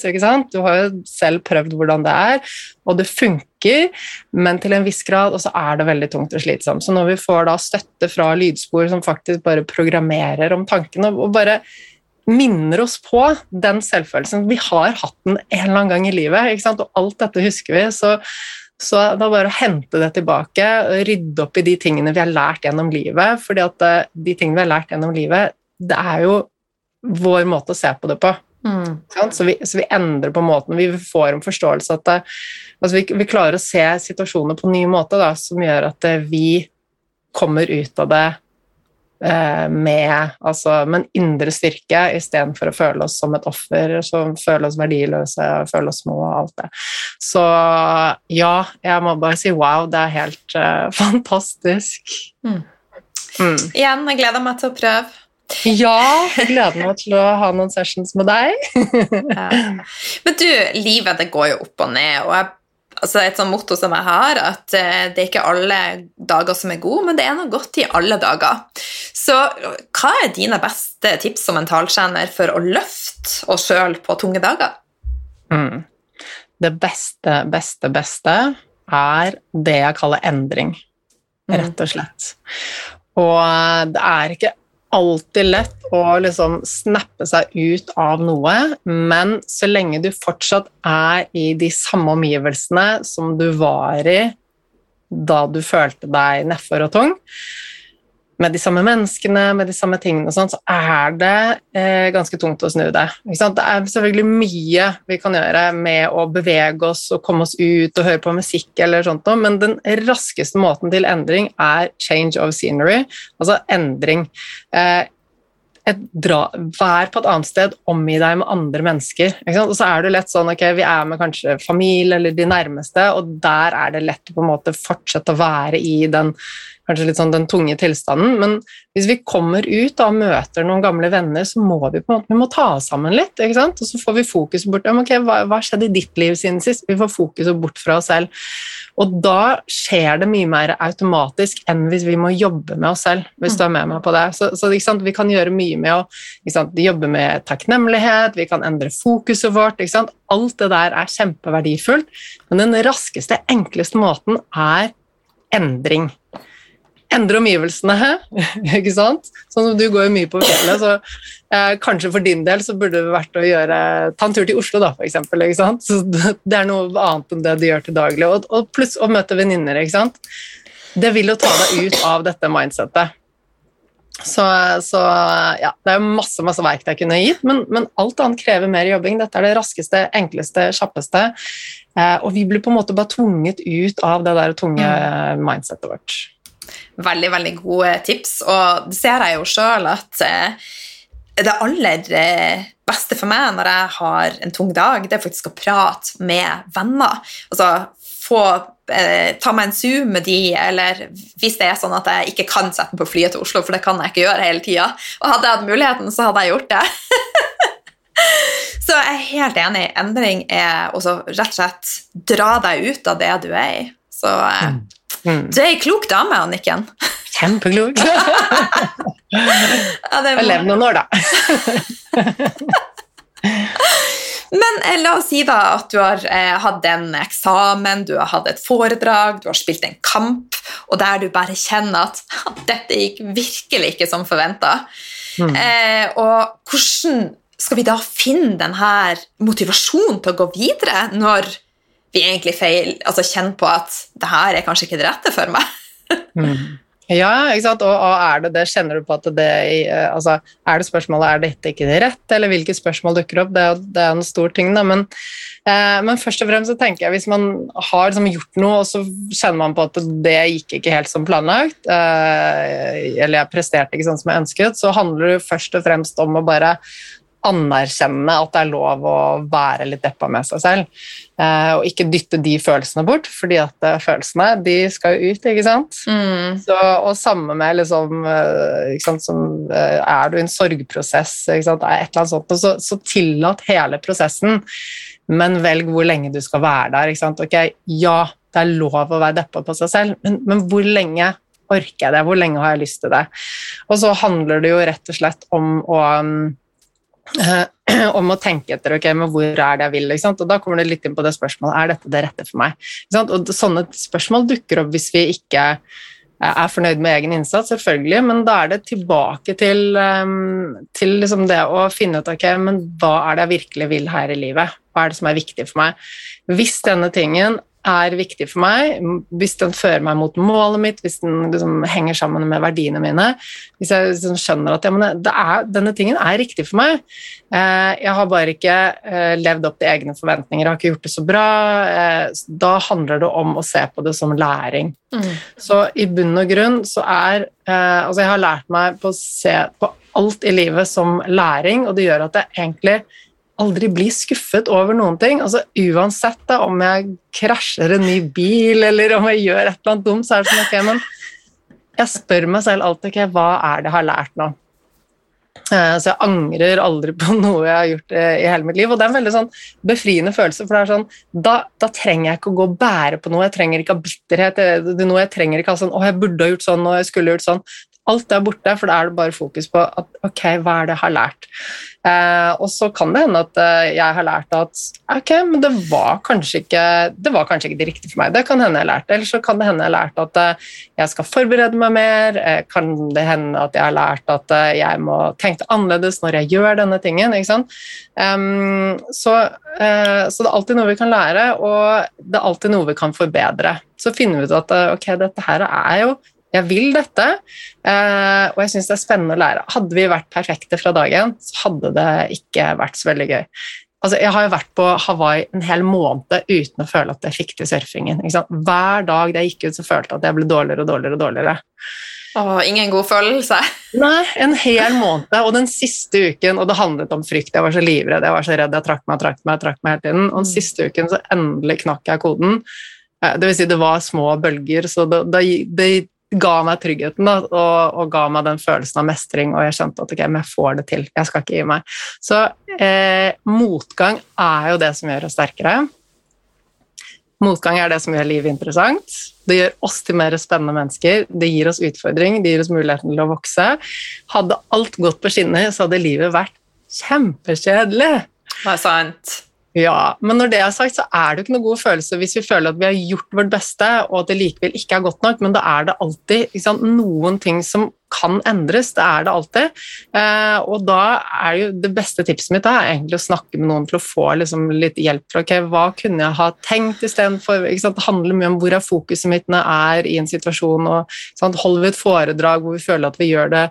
Du har jo selv prøvd hvordan det er, og det funker, men til en viss grad, og så er det veldig tungt og slitsomt. Så når vi får da støtte fra lydspor som faktisk bare programmerer om tankene, og bare minner oss på den selvfølelsen Vi har hatt den en eller annen gang i livet, og alt dette husker vi. så så det er bare å hente det tilbake, rydde opp i de tingene vi har lært gjennom livet. fordi at eh, de tingene vi har lært gjennom livet, det er jo vår måte å se på det på. Mm. Så, vi, så, vi, endrer på måten vi får en forståelse at det, altså vi, vi, klarer å se situasjoner på en ny måte da, som gjør at det, vi kommer ut av det eh, med, altså, med en indre styrke istedenfor å føle oss som et offer, som føle oss verdiløse, føle oss små og alt det. Så ja, jeg må bare si wow, det er helt eh, [laughs] fantastisk. Mm. Mm. Igjen, jeg gleder meg til å prøve. Ja, gleder meg til å ha noen sessions med deg. [laughs] ja. Men du, livet det går jo opp og ned. og jeg, altså Et sånt motto som jeg har, at uh, det er ikke alle dager som er gode, men det er noe godt i alle dager. Så hva er dine beste tips som mentaltrener for å løfte oss sjøl på tunge dager? Mm. Det beste, beste, beste er det jeg kaller endring, rett og slett. Og det er ikke alltid lett å liksom snappe seg ut av noe, men så lenge du fortsatt er i de samme omgivelsene som du var i da du følte deg nedfor og tung, med de samme menneskene, med de samme tingene, og sånt, så er det eh, ganske tungt å snu det. Det er selvfølgelig mye vi kan gjøre med å bevege oss og komme oss ut og høre på musikk, eller sånt, men den raskeste måten til endring er change of scenery, altså endring. Eh, dra, vær på et annet sted, omgi deg med andre mennesker. Og så er det lett sånn ok, vi er med kanskje familie eller de nærmeste, og der er det lett å på en måte fortsette å være i den kanskje litt sånn den tunge tilstanden. Men hvis vi kommer ut og møter noen gamle venner, så må vi på en måte vi må ta oss sammen litt. ikke sant? Og så får vi fokus bort ja, okay, hva, hva skjedde i ditt liv siden sist? Vi får fokuset bort fra oss selv. Og da skjer det mye mer automatisk enn hvis vi må jobbe med oss selv. hvis du er med meg på det. Så, så Vi kan gjøre mye med å jobbe med takknemlighet, vi kan endre fokuset vårt. Alt det der er kjempeverdifullt, men den raskeste, enkleste måten er endring endre omgivelsene, [laughs] ikke sant? Sånn som du går jo mye på fjellet, så eh, kanskje for din del så burde det vært å gjøre Ta en tur til Oslo, da, for eksempel, ikke sant? Så det er noe annet enn det du gjør til daglig. Og, og pluss å møte venninner, ikke sant. Det vil jo ta deg ut av dette mindsettet. Så, så, ja, det er masse masse verktøy jeg kunne gitt, men, men, alt annet krever mer jobbing. Dette er det raskeste, enkleste, kjappeste. Eh, og vi blir på en måte bare tvunget ut av det der tunge mm. mindsettet vårt. Veldig, veldig gode tips, og det ser jeg jo sjøl at eh, det aller eh, beste for meg når jeg har en tung dag, det er faktisk å prate med venner. Altså få eh, ta meg en Zoom med de, eller hvis det er sånn at jeg ikke kan sette meg på flyet til Oslo, for det kan jeg ikke gjøre hele tida, og hadde jeg hatt muligheten, så hadde jeg gjort det. [laughs] så jeg er helt enig. Endring er også rett og slett dra deg ut av det du er i. Så eh, mm. Mm. Du er ei klok dame, Anniken. [laughs] Kjempeklok. ja. Jeg lever noen år, da. [laughs] Men eh, la oss si da at du har eh, hatt en eksamen, du har hatt et foredrag, du har spilt en kamp, og der du bare kjenner at dette gikk virkelig ikke som forventa. Mm. Eh, og hvordan skal vi da finne denne motivasjonen til å gå videre når vi egentlig feil, altså kjenner på at det her er kanskje ikke det rette for meg. [laughs] mm. Ja, ikke sant? Og, og, er det det, kjenner du på at det eh, altså, Er det spørsmålet er dette ikke det rett, eller hvilke spørsmål dukker opp? Det det er en stor ting, da. Men, eh, men, først og fremst så tenker jeg hvis man har liksom, gjort noe, og så kjenner man på at det gikk ikke helt som planlagt, eh, eller jeg presterte ikke sånn som jeg ønsket, så handler det først og fremst om å bare anerkjenne at det er lov å være litt deppa med seg selv. Eh, og ikke dytte de følelsene bort, fordi at eh, følelsene de skal jo ut, ikke sant. Mm. Så, og samme med liksom eh, sant, som, Er du i en sorgprosess, ikke sant, et eller annet sånt, så, så tillat hele prosessen, men velg hvor lenge du skal være der. ikke sant. Ok, ja, det er lov å være deppa på seg selv, men, men hvor lenge orker jeg det? Hvor lenge har jeg lyst til det? Og så handler det jo rett og slett om å Eh, [clears throat] om å tenke etter ok, men hvor er det jeg vil. Og Da kommer det litt inn på det spørsmålet er dette det rette for meg. Og Sånne spørsmål dukker opp hvis vi ikke eh, er fornøyd med egen innsats, selvfølgelig, men da er det tilbake til, um, til liksom det å finne ut ok, men hva er det jeg virkelig vil her i livet. Hva er det som er viktig for meg? Hvis denne tingen er viktig for meg, hvis den fører meg mot målet mitt, hvis den liksom henger sammen med verdiene mine, hvis jeg liksom skjønner at ja, er, denne tingen er riktig for meg eh, Jeg har bare ikke eh, levd opp til egne forventninger, jeg har ikke gjort det så bra. Eh, da handler det om å se på det som læring. Mm. Så i bunn og grunn så er Altså, jeg har lært meg på å se på alt i livet som læring, og det gjør at jeg egentlig aldri bli skuffet over noen ting. Altså, uansett da, om jeg krasjer en ny bil, eller om jeg gjør et eller annet dumt, så er det sånn ok, men jeg spør meg selv alltid ok, hva er det jeg har lært nå? Eh, så jeg angrer aldri på [laughs] noe jeg har gjort eh, i hele mitt liv. Og det er en veldig sånn befriende følelse, for det er sånn, da, da, trenger jeg ikke å gå og bære på noe. Jeg trenger ikke ha bitterhet. Er noe jeg trenger ikke ha sånn 'Å, jeg burde ha gjort sånn, og jeg skulle gjort sånn'. Alt er borte, for da er det bare fokus på at ok, hva er det jeg har lært? Eh, og så kan det hende at eh, jeg har lært at ok, men det var ikke det var kanskje ikke det riktige for meg. Det kan hende jeg lærte. Eller så kan det hende jeg har lært at eh, jeg skal forberede meg mer. Eh, kan det hende at jeg har lært at jeg må tenke annerledes når jeg gjør denne tingen. ikke sant? Um, så, uh, så det er alltid noe vi kan lære, og det er alltid noe vi kan forbedre. Så finner vi ut at ok, dette her er jo jeg vil dette, eh, og jeg syns det er spennende å lære. Hadde vi vært perfekte fra dagen, så hadde det ikke vært så veldig gøy. Altså, jeg har jo vært på Hawaii en hel måned uten å føle at jeg fikk til surfingen. Hver dag jeg gikk ut, så følte jeg at jeg ble dårligere og dårligere. og dårligere. Åh, ingen god følelse. [laughs] Nei, en hel måned. Og den siste uken, og det handlet om frykt. Jeg var så livredd, jeg var så redd, jeg trakk meg trakk meg, trakk meg hele tiden. Og den mm. siste uken så endelig knakk jeg koden. Eh, det vil si, det var små bølger, så det, det, det ga meg tryggheten da, og, og, ga meg den følelsen av mestring, og jeg skjønte at ok, men jeg får det til, jeg skal ikke gi meg. Så eh, motgang er jo det som gjør oss sterkere. Motgang er det som gjør livet interessant. Det gjør oss til mer spennende mennesker. Det gir oss utfordring, det gir oss muligheten til å vokse. Hadde alt gått på skinner, så hadde livet vært kjempekjedelig. Det er sant. Ja, men når det er sagt, så er det jo ikke noe god følelse hvis vi føler at vi har gjort vårt beste, og at det likevel ikke er godt nok, men da er det alltid sant, noen ting som kan endres. Det er det alltid. Eh, og da er jo det beste tipset mitt er egentlig å snakke med noen til å få liksom, litt hjelp til okay, hva kunne jeg ha tenkt istedenfor. Det handler mye om hvor er fokuset mitt når jeg er i en situasjon. og sant, Holder vi et foredrag hvor vi føler at vi gjør det,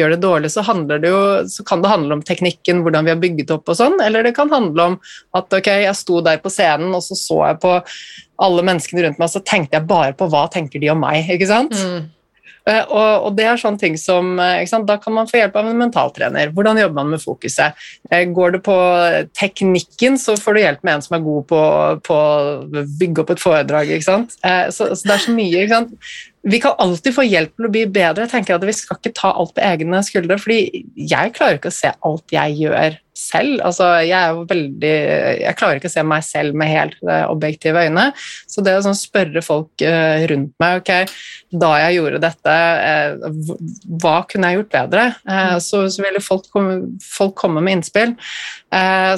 gjør det dårlig, så, det jo, så, kan det handle om teknikken, hvordan vi har bygget opp og sånn, eller det kan handle om at ok, jeg sto der på scenen, og så så jeg på alle menneskene rundt meg, så tenkte jeg bare på hva tenker de om meg. ikke sant? Mm. Eh, og, og, det er sånne ting som eh, Da kan man få hjelp av en mentaltrener. Hvordan jobber man med fokuset? Eh, går det på teknikken, så får du hjelp med en som er god på, på å bygge opp et foredrag. Så, så, det er så mye. vi kan alltid få hjelp til å bli bedre. Jeg tenker at Vi skal ikke ta alt på egne skuldre, fordi jeg klarer ikke å se alt jeg gjør selv. Altså, jeg, er jo veldig, jeg klarer ikke å se meg selv med helt uh, objektive øyne. Så det å sånn, spørre folk uh, rundt meg ok, da jeg gjorde dette, uh, hva kunne jeg gjort bedre? Så, så, ville folk komme, folk komme med innspill.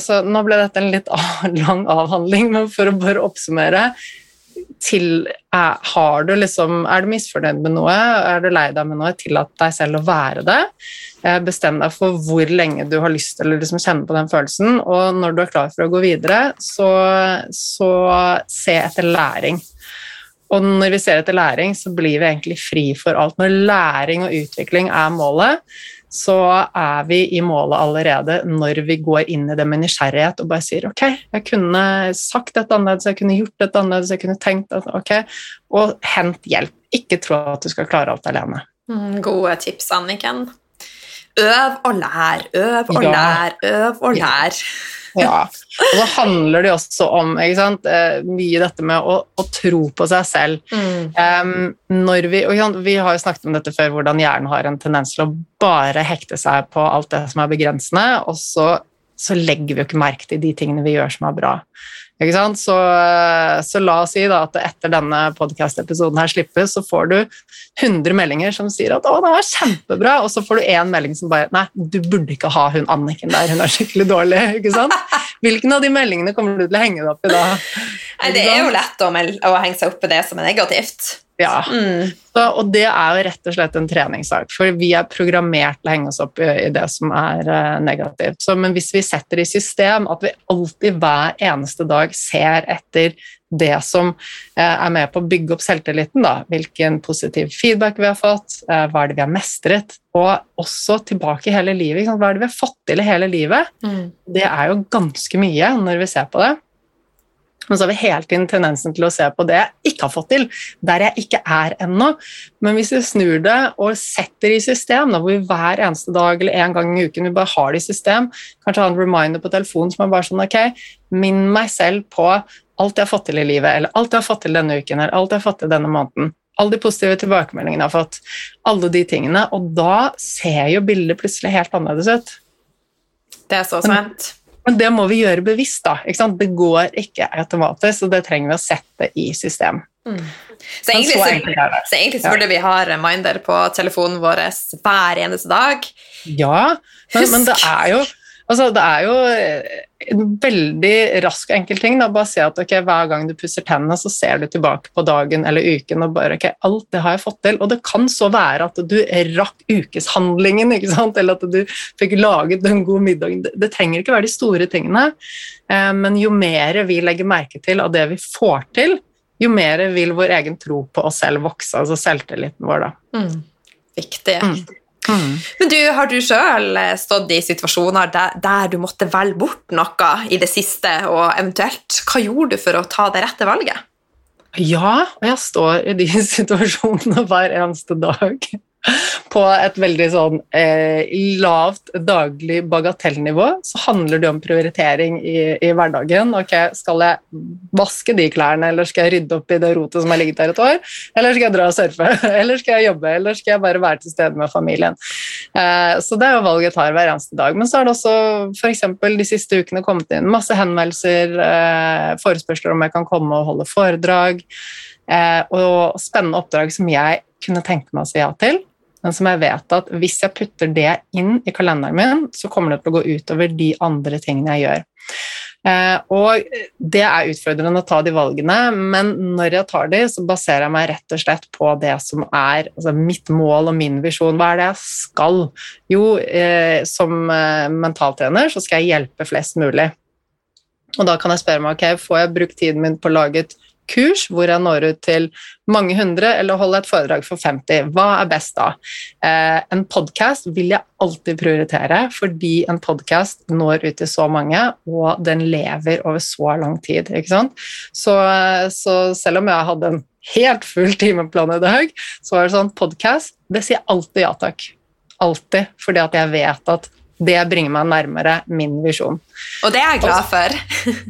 så nå ble dette en litt [laughs] lang avhandling, men for å bare oppsummere til er, du liksom, er du misfornøyd med noe, er du lei deg med noe, tillat deg selv å være det. Eh, bestem deg for hvor lenge du har lyst til å liksom kjenne på den følelsen, og når du er klar for å gå videre, så, så se etter læring. Og når vi ser etter læring, så blir vi egentlig fri for alt. Når læring og utvikling er målet, så er vi i målet allerede når vi går inn i det med nysgjerrighet og bare sier ok, jeg kunne sagt dette annerledes, jeg kunne gjort dette annerledes, jeg kunne tenkt at ok, og hent hjelp. Ikke tro at du skal klare alt alene. Mm, gode tips, Anniken. Øv og lær, øv og ja. lær, øv og lær. Ja. Og så handler det jo også om sant, eh, mye dette med å, å, tro på seg selv. Mm. Um, vi, vi, har jo snakket om dette før, hvordan hjernen har en tendens til å bare hekte seg på alt det som er begrensende, og så, så legger vi jo ikke merke til de tingene vi gjør som er bra. Så, så, la oss si da at etter denne podkast-episoden her slippes, så får du 100 meldinger som sier at 'å, det var kjempebra', og så får du én melding som bare 'nei, du burde ikke ha hun Anniken der, hun er skikkelig dårlig'. ikke sant? [laughs] Hvilken av de meldingene kommer du til å henge deg opp i da? Nei, det er jo lett å, å henge seg opp i det som er negativt. Ja, mm. så, og det er jo rett og slett en treningssak, for vi er programmert til å henge oss opp i, i det som er uh, negativt. Så, men hvis vi setter i system at vi alltid hver eneste dag ser etter det som uh, er med på å bygge opp selvtilliten, da, hvilken positiv feedback vi har fått, uh, hva er det vi har mestret, og også tilbake i hele livet, hva er det vi har fått til i hele livet, mm. det er jo ganske mye når vi ser på det. Men så har vi hele tiden tendensen til å se på det jeg ikke har fått til, der jeg ikke er ennå. Men hvis vi snur det og setter i system, da, hvor vi hver eneste dag eller en gang i uken vi bare har det i system, kanskje ha en reminder på telefonen som er bare sånn ok, minn meg selv på alt jeg har fått til i livet, eller alt jeg har fått til denne uken, eller alt jeg har fått til denne måneden. Alle de positive tilbakemeldingene jeg har fått, alle de tingene. Og da ser jo bildet plutselig helt annerledes ut. Det er så sant. Men det må vi gjøre bevisst. da, Det går ikke automatisk, og det trenger vi å sette i system. Mm. Så egentlig, så, så, så egentlig så burde vi ha reminder på telefonen vår hver eneste dag. Ja, men, [laughs] men det er jo Altså, det er jo eh, en veldig rask og enkel ting. Da. Bare si at okay, hver gang du pusser tennene, så ser du tilbake på dagen eller uken og bare ok, alt det har jeg fått til. Og det kan så være at du rakk ukeshandlingen, eller at du fikk laget den gode middagen. Det, det trenger ikke være de store tingene, eh, men jo mer vi legger merke til av det vi får til, jo mer vil vår egen tro på oss selv vokse, altså selvtilliten vår, da. Mm. Viktig. Mm. Mm. Men du, har du sjøl eh, stått i situasjoner der, der, du måtte velge bort noe i det siste, og eventuelt, hva gjorde du for å ta det rette valget? Ja, og jeg står i de [laughs] situasjonene hver eneste dag [laughs] på et veldig sånn eh, lavt daglig bagatellnivå, så handler det om prioritering i, i, hverdagen. Ok, Skal jeg vaske de klærne, eller skal jeg rydde opp i det rotet som har ligget der et år? Eller skal jeg dra og surfe? [laughs] Eller skal jeg jobbe? Eller skal jeg bare være til stede med familien? Eh, så det er jo valget jeg tar hver eneste dag. Men så har det også f.eks. de siste ukene kommet inn masse henvendelser, eh, forespørsler om jeg kan komme og holde foredrag, eh, og spennende oppdrag som jeg kunne tenke meg å si ja til men som jeg vet at hvis jeg putter det inn i kalenderen min, så kommer det til å gå utover de andre tingene jeg gjør. Eh, og det er utfordrende å ta de valgene, men når jeg tar de, så baserer jeg meg rett og slett på det som er altså mitt mål og min visjon. Hva er det jeg skal? Jo, eh, som eh, mentaltrener så skal jeg hjelpe flest mulig. Og da kan jeg spørre meg ok, får jeg brukt tiden min på å lage et kurs hvor jeg når ut til mange hundre, eller holde et foredrag for 50. Hva er best da? Eh, en podkast vil jeg alltid prioritere, fordi en podkast når ut til så mange, og den lever over så lang tid. ikke sant? Så, så selv om jeg hadde en helt full timeplan i dag, så var det sånn podkast, det sier alltid ja takk. Alltid, fordi at jeg vet at det bringer meg nærmere min visjon. Og det er jeg glad for.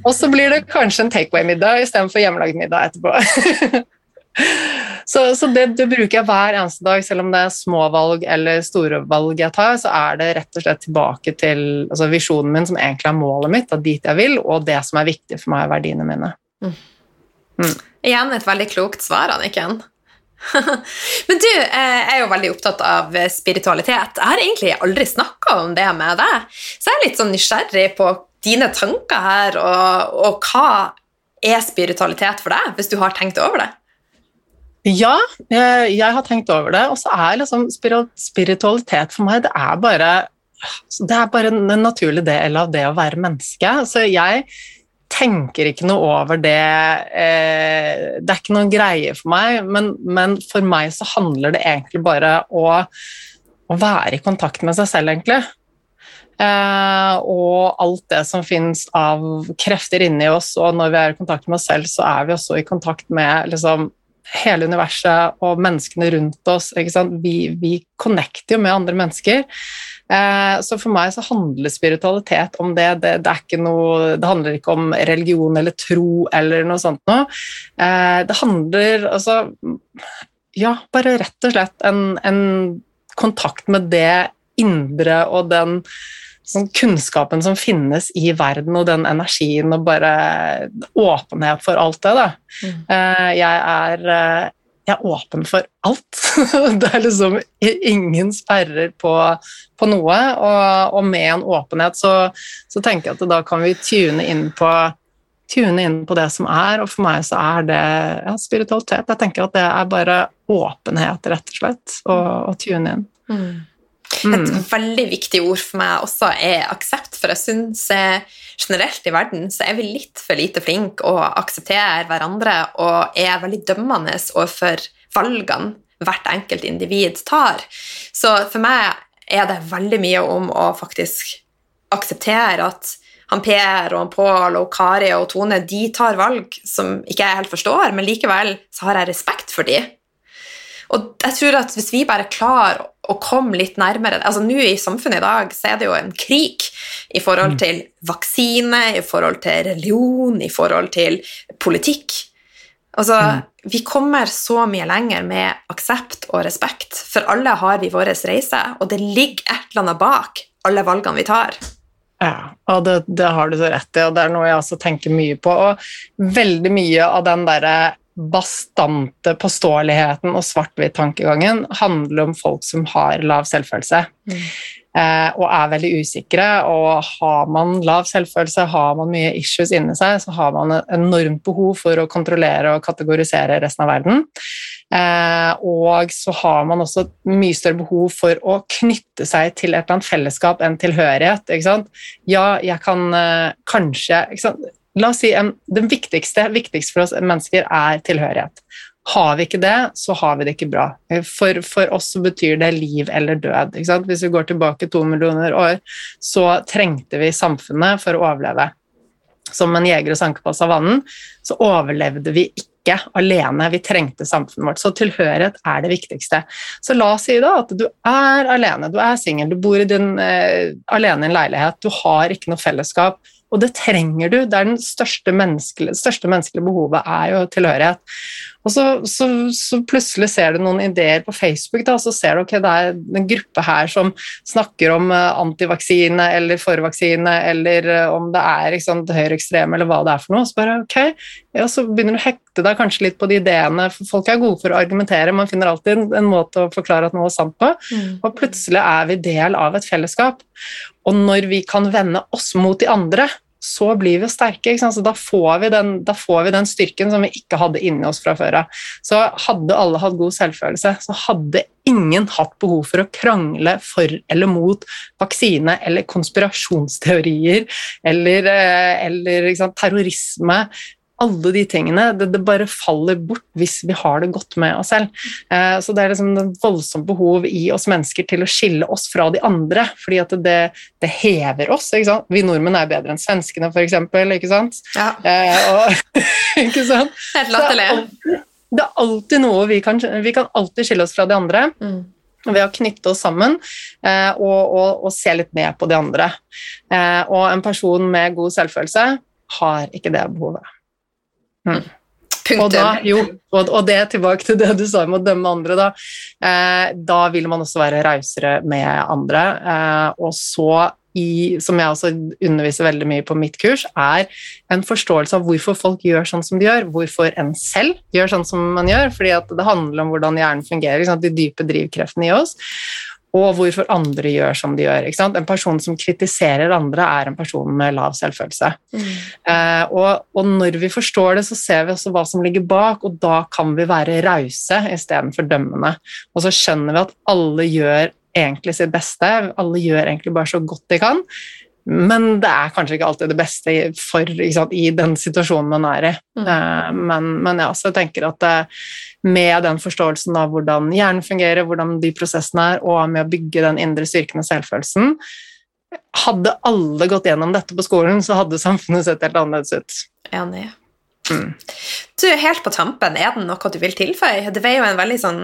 og så blir det kanskje en takeaway-middag istedenfor hjemmelagd middag etterpå. [laughs] så, så det, det, bruker jeg hver eneste dag, selv om det er små valg eller store valg jeg tar, så er det rett og slett tilbake til altså visjonen min, som egentlig er målet mitt, og dit jeg vil, og det som er viktig for meg, verdiene mine. Mm. Mm. Igjen et veldig klokt svar, Anniken. [laughs] Men du eh, er jo veldig opptatt av spiritualitet. Jeg har egentlig aldri snakka om det med deg, så jeg er litt sånn nysgjerrig på dine tanker her, og, og hva er spiritualitet for deg, hvis du har tenkt over det? Ja, jeg, jeg har tenkt over det, og så er liksom spiritualitet for meg det er bare det er bare en naturlig del av det å være menneske. Så jeg tenker ikke noe over det eh, Det er ikke noen greie for meg, men, men, for meg så handler det egentlig bare å, å være i kontakt med seg selv, egentlig. Eh, og alt det som finnes av krefter inni oss, og når vi er i kontakt med oss selv, så er vi også i kontakt med liksom, hele universet og menneskene rundt oss. Vi, vi connecter jo med andre mennesker. Eh, så for meg så handler spiritualitet om det. Det, det, noe, det handler ikke om religion eller tro eller noe sånt noe. Eh, det handler altså Ja, bare rett og slett en, en kontakt med det indre og den sånn kunnskapen som finnes i verden, og den energien og bare åpenhet for alt det. Da. Mm. Eh, jeg er jeg er åpen for alt. [laughs] det er liksom ingen sperrer på, på noe. Og, og, med en åpenhet så, så, tenker jeg at da kan vi tune inn, på, tune inn på det som er, og for meg så er det ja, spiritualitet. Jeg tenker at det er bare åpenhet, rett og slett, å tune inn. Mm. Et mm. veldig viktig ord for meg også er aksept, for jeg syns generelt i verden så er vi litt for lite flinke å akseptere hverandre og er veldig dømmende overfor valgene hvert enkelt individ tar. Så for meg er det veldig mye om å faktisk akseptere at han Per og Pål og Kari og Tone de tar valg som ikke jeg helt forstår, men likevel så har jeg respekt for de. Og jeg tror at hvis vi bare klarer å komme litt nærmere altså Nå i samfunnet i dag så er det jo en krig i forhold mm. til vaksine, i forhold til religion, i forhold til politikk. Altså, mm. Vi kommer så mye lenger med aksept og respekt, for alle har vi vår reise, og det ligger et eller annet bak alle valgene vi tar. Ja, og det, det har du så rett i, og det er noe jeg også tenker mye på. Og veldig mye av den derre bastante påståeligheten og svart-hvitt-tankegangen handler om folk som har lav selvfølelse. Mm. Eh, og er veldig usikre. Og har man lav selvfølelse, har man mye issues inni seg, så har man et enormt behov for å kontrollere og kategorisere resten av verden. Eh, og så har man også et mye større behov for å knytte seg til et eller annet fellesskap enn tilhørighet. Ja, jeg kan eh, kanskje La oss si en, Den viktigste, viktigste for oss mennesker er tilhørighet. Har vi ikke det, så har vi det ikke bra. For, for oss så betyr det liv eller død. Hvis vi går tilbake to millioner år, så trengte vi samfunnet for å overleve. Som en jeger og sanke på savannen, så overlevde vi ikke alene. Vi trengte samfunnet vårt. Så tilhørighet er det viktigste. Så la oss si da at du er alene, du er singel, du bor i din, uh, alene i en leilighet, du har ikke noe fellesskap og det trenger du. Det er den største menneskelige, største menneskelige behovet er jo tilhørighet. Og så, så, så, plutselig ser du noen ideer på Facebook, da, og så ser du ok, det er en gruppe her som snakker om uh, antivaksine eller forvaksine, eller uh, om det er liksom, høyreekstreme eller hva det er for noe. Så bare ok, ja, så begynner du å hekte deg kanskje litt på de ideene, for folk er gode for å argumentere, man finner alltid en, en måte å forklare at noe er sant på, mm. og plutselig er vi del av et fellesskap. Og når vi kan vende oss mot de andre, så blir vi sterke. Så da får vi, den, da får vi, den, styrken som vi ikke hadde inni oss fra før av. Så hadde alle hatt god selvfølelse, så hadde ingen hatt behov for å krangle for eller mot vaksine eller konspirasjonsteorier eller, eh, eller sant, terrorisme alle de tingene. Det, det, bare faller bort hvis vi har det godt med oss selv. Eh, så det er liksom et voldsomt behov i oss mennesker til å skille oss fra de andre, fordi at det, det hever oss. Vi nordmenn er bedre enn svenskene, f.eks. Ikke sant? Ja. Eh, og, [laughs] ikke sant? Helt latterlig. det er alltid noe vi kan Vi kan alltid skille oss fra de andre. Mm. Ved å knytte oss sammen eh, og, og, og, se litt ned på de andre. Eh, og en person med god selvfølelse har ikke det behovet. Mm. Og, da, jo, og, det tilbake til det du sa om å dømme andre, da. Eh, da vil man også være rausere med andre. Eh, og så i, som jeg også underviser veldig mye på mitt kurs, er en forståelse av hvorfor folk gjør sånn som de gjør, hvorfor en selv gjør sånn som man gjør, fordi det handler om hvordan hjernen fungerer, de dype drivkreftene i oss og hvorfor andre gjør som de gjør. En person som kritiserer andre, er en person med lav selvfølelse. Mm. Eh, og, og, når vi forstår det, så ser vi også hva som ligger bak, og da kan vi være rause istedenfor dømmende. Og så skjønner vi at alle gjør egentlig sitt beste, alle gjør egentlig bare så godt de kan. Men det er kanskje ikke alltid det beste for, sant, i den situasjonen man er i. Mm. Uh, men, men ja, jeg tenker at uh, med den forståelsen av hvordan hjernen fungerer, hvordan de prosessene er, og med å bygge den indre styrken og selvfølelsen Hadde alle gått gjennom dette på skolen, så hadde samfunnet sett helt annerledes ut. Enig. Mm. Du, Helt på tampen, er det noe du vil tilføye? Det var jo en veldig sånn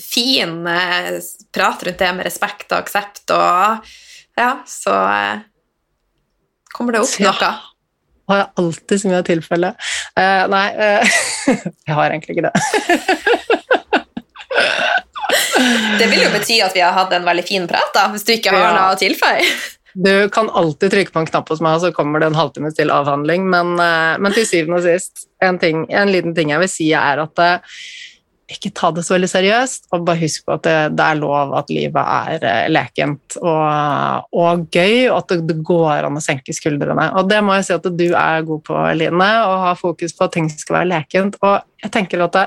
fin uh, prat rundt det med respekt og aksept og Ja, så Kommer det opp noe? Har jeg alltid så mye tilfelle? Uh, nei, uh, [laughs] jeg har egentlig ikke det. [laughs] det vil jo bety at vi har hatt en veldig fin prat, da, hvis du ikke har ja. noe å tilføye. [laughs] Du kan alltid trykke på en knapp hos meg, og så kommer det en halvtime til avhandling, men, uh, men til syvende og sist, en, ting, en, liten ting jeg vil si, er at ikke ta det så veldig seriøst, og bare husk på at det, det er lov at livet er eh, lekent og, og, gøy, og at det, det, går an å senke skuldrene. Og det må jeg si at du er god på, Line, og har fokus på at ting skal være lekent. Og jeg tenker at det,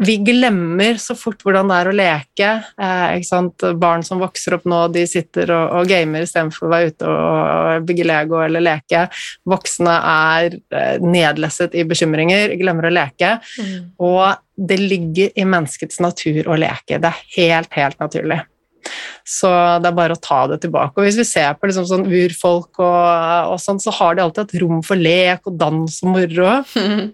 vi glemmer så fort hvordan det er å leke. Eh, Barn som vokser opp nå, de sitter og, og gamer istedenfor å være ute og, og bygge Lego eller leke. Voksne er eh, nedlesset i bekymringer, glemmer å leke. Mm. Og det ligger i menneskets natur å leke. Det er helt, helt naturlig. Så det er bare å ta det tilbake. Og hvis vi ser på liksom sånn urfolk og, og sånn, så har de alltid hatt rom for lek og dans og moro. [laughs]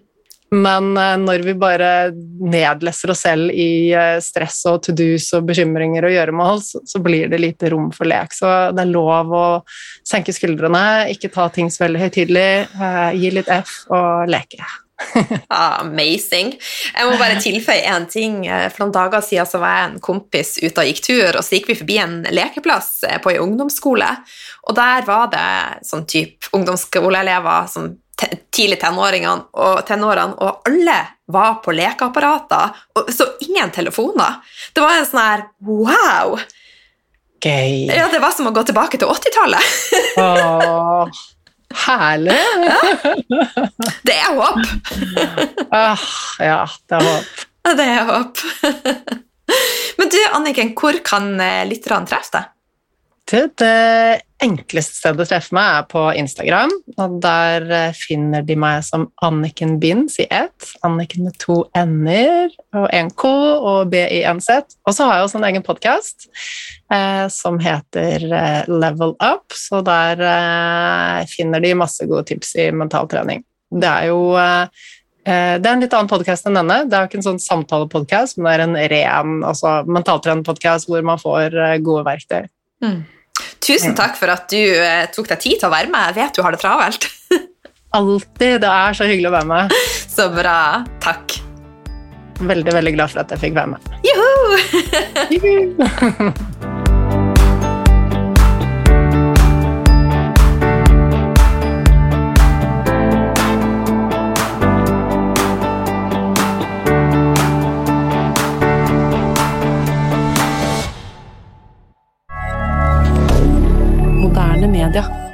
Men eh, når vi bare nedleser oss selv i eh, stress og to dos og bekymringer og gjøremål, så blir det lite rom for lek. Så det er lov å senke skuldrene, ikke ta ting så veldig høytidelig, eh, gi litt F og leke. [laughs] Amazing. Jeg må bare tilføye én ting. For noen dager siden så var jeg en kompis ute og gikk tur, og så gikk vi forbi en lekeplass på en ungdomsskole. Og der var det sånn type ungdomsskoleelever sånn tidlig tenåringene og tenårene, og alle var på lekeapparater, og så ingen telefoner. Det var en sånn her wow! Gøy. Ja, det var som å gå tilbake til 80-tallet. [laughs] herlig! ja. [laughs] Det er håp. ah, ja, det er håp. Det er håp. [laughs] Men du, Anniken, hvor kan eh, lytterne treffe deg? Det enkleste stedet å treffe meg er på Instagram. og Der eh, finner de meg som Anniken Binds i ett. Anniken med to n-er og en k og b-i-n-z. Og så har jeg også en egen podkast eh, som heter eh, Level Up, så der eh, finner de masse gode tips i mentaltrening. Det er jo eh, eh, det er en litt annen podkast enn denne. Det er jo ikke en sånn samtalepodkast, men det er en ren altså, mentaltrenerpodkast hvor man får gode verktøy. Mm. Tusen takk for at du eh, tok deg tid til å være med. Jeg vet du har det travelt. [laughs] Alltid. Det er så hyggelig å være med. Så bra. Takk. Veldig, veldig glad for at jeg fikk være med. Juhu! Juhu. [laughs] Canada.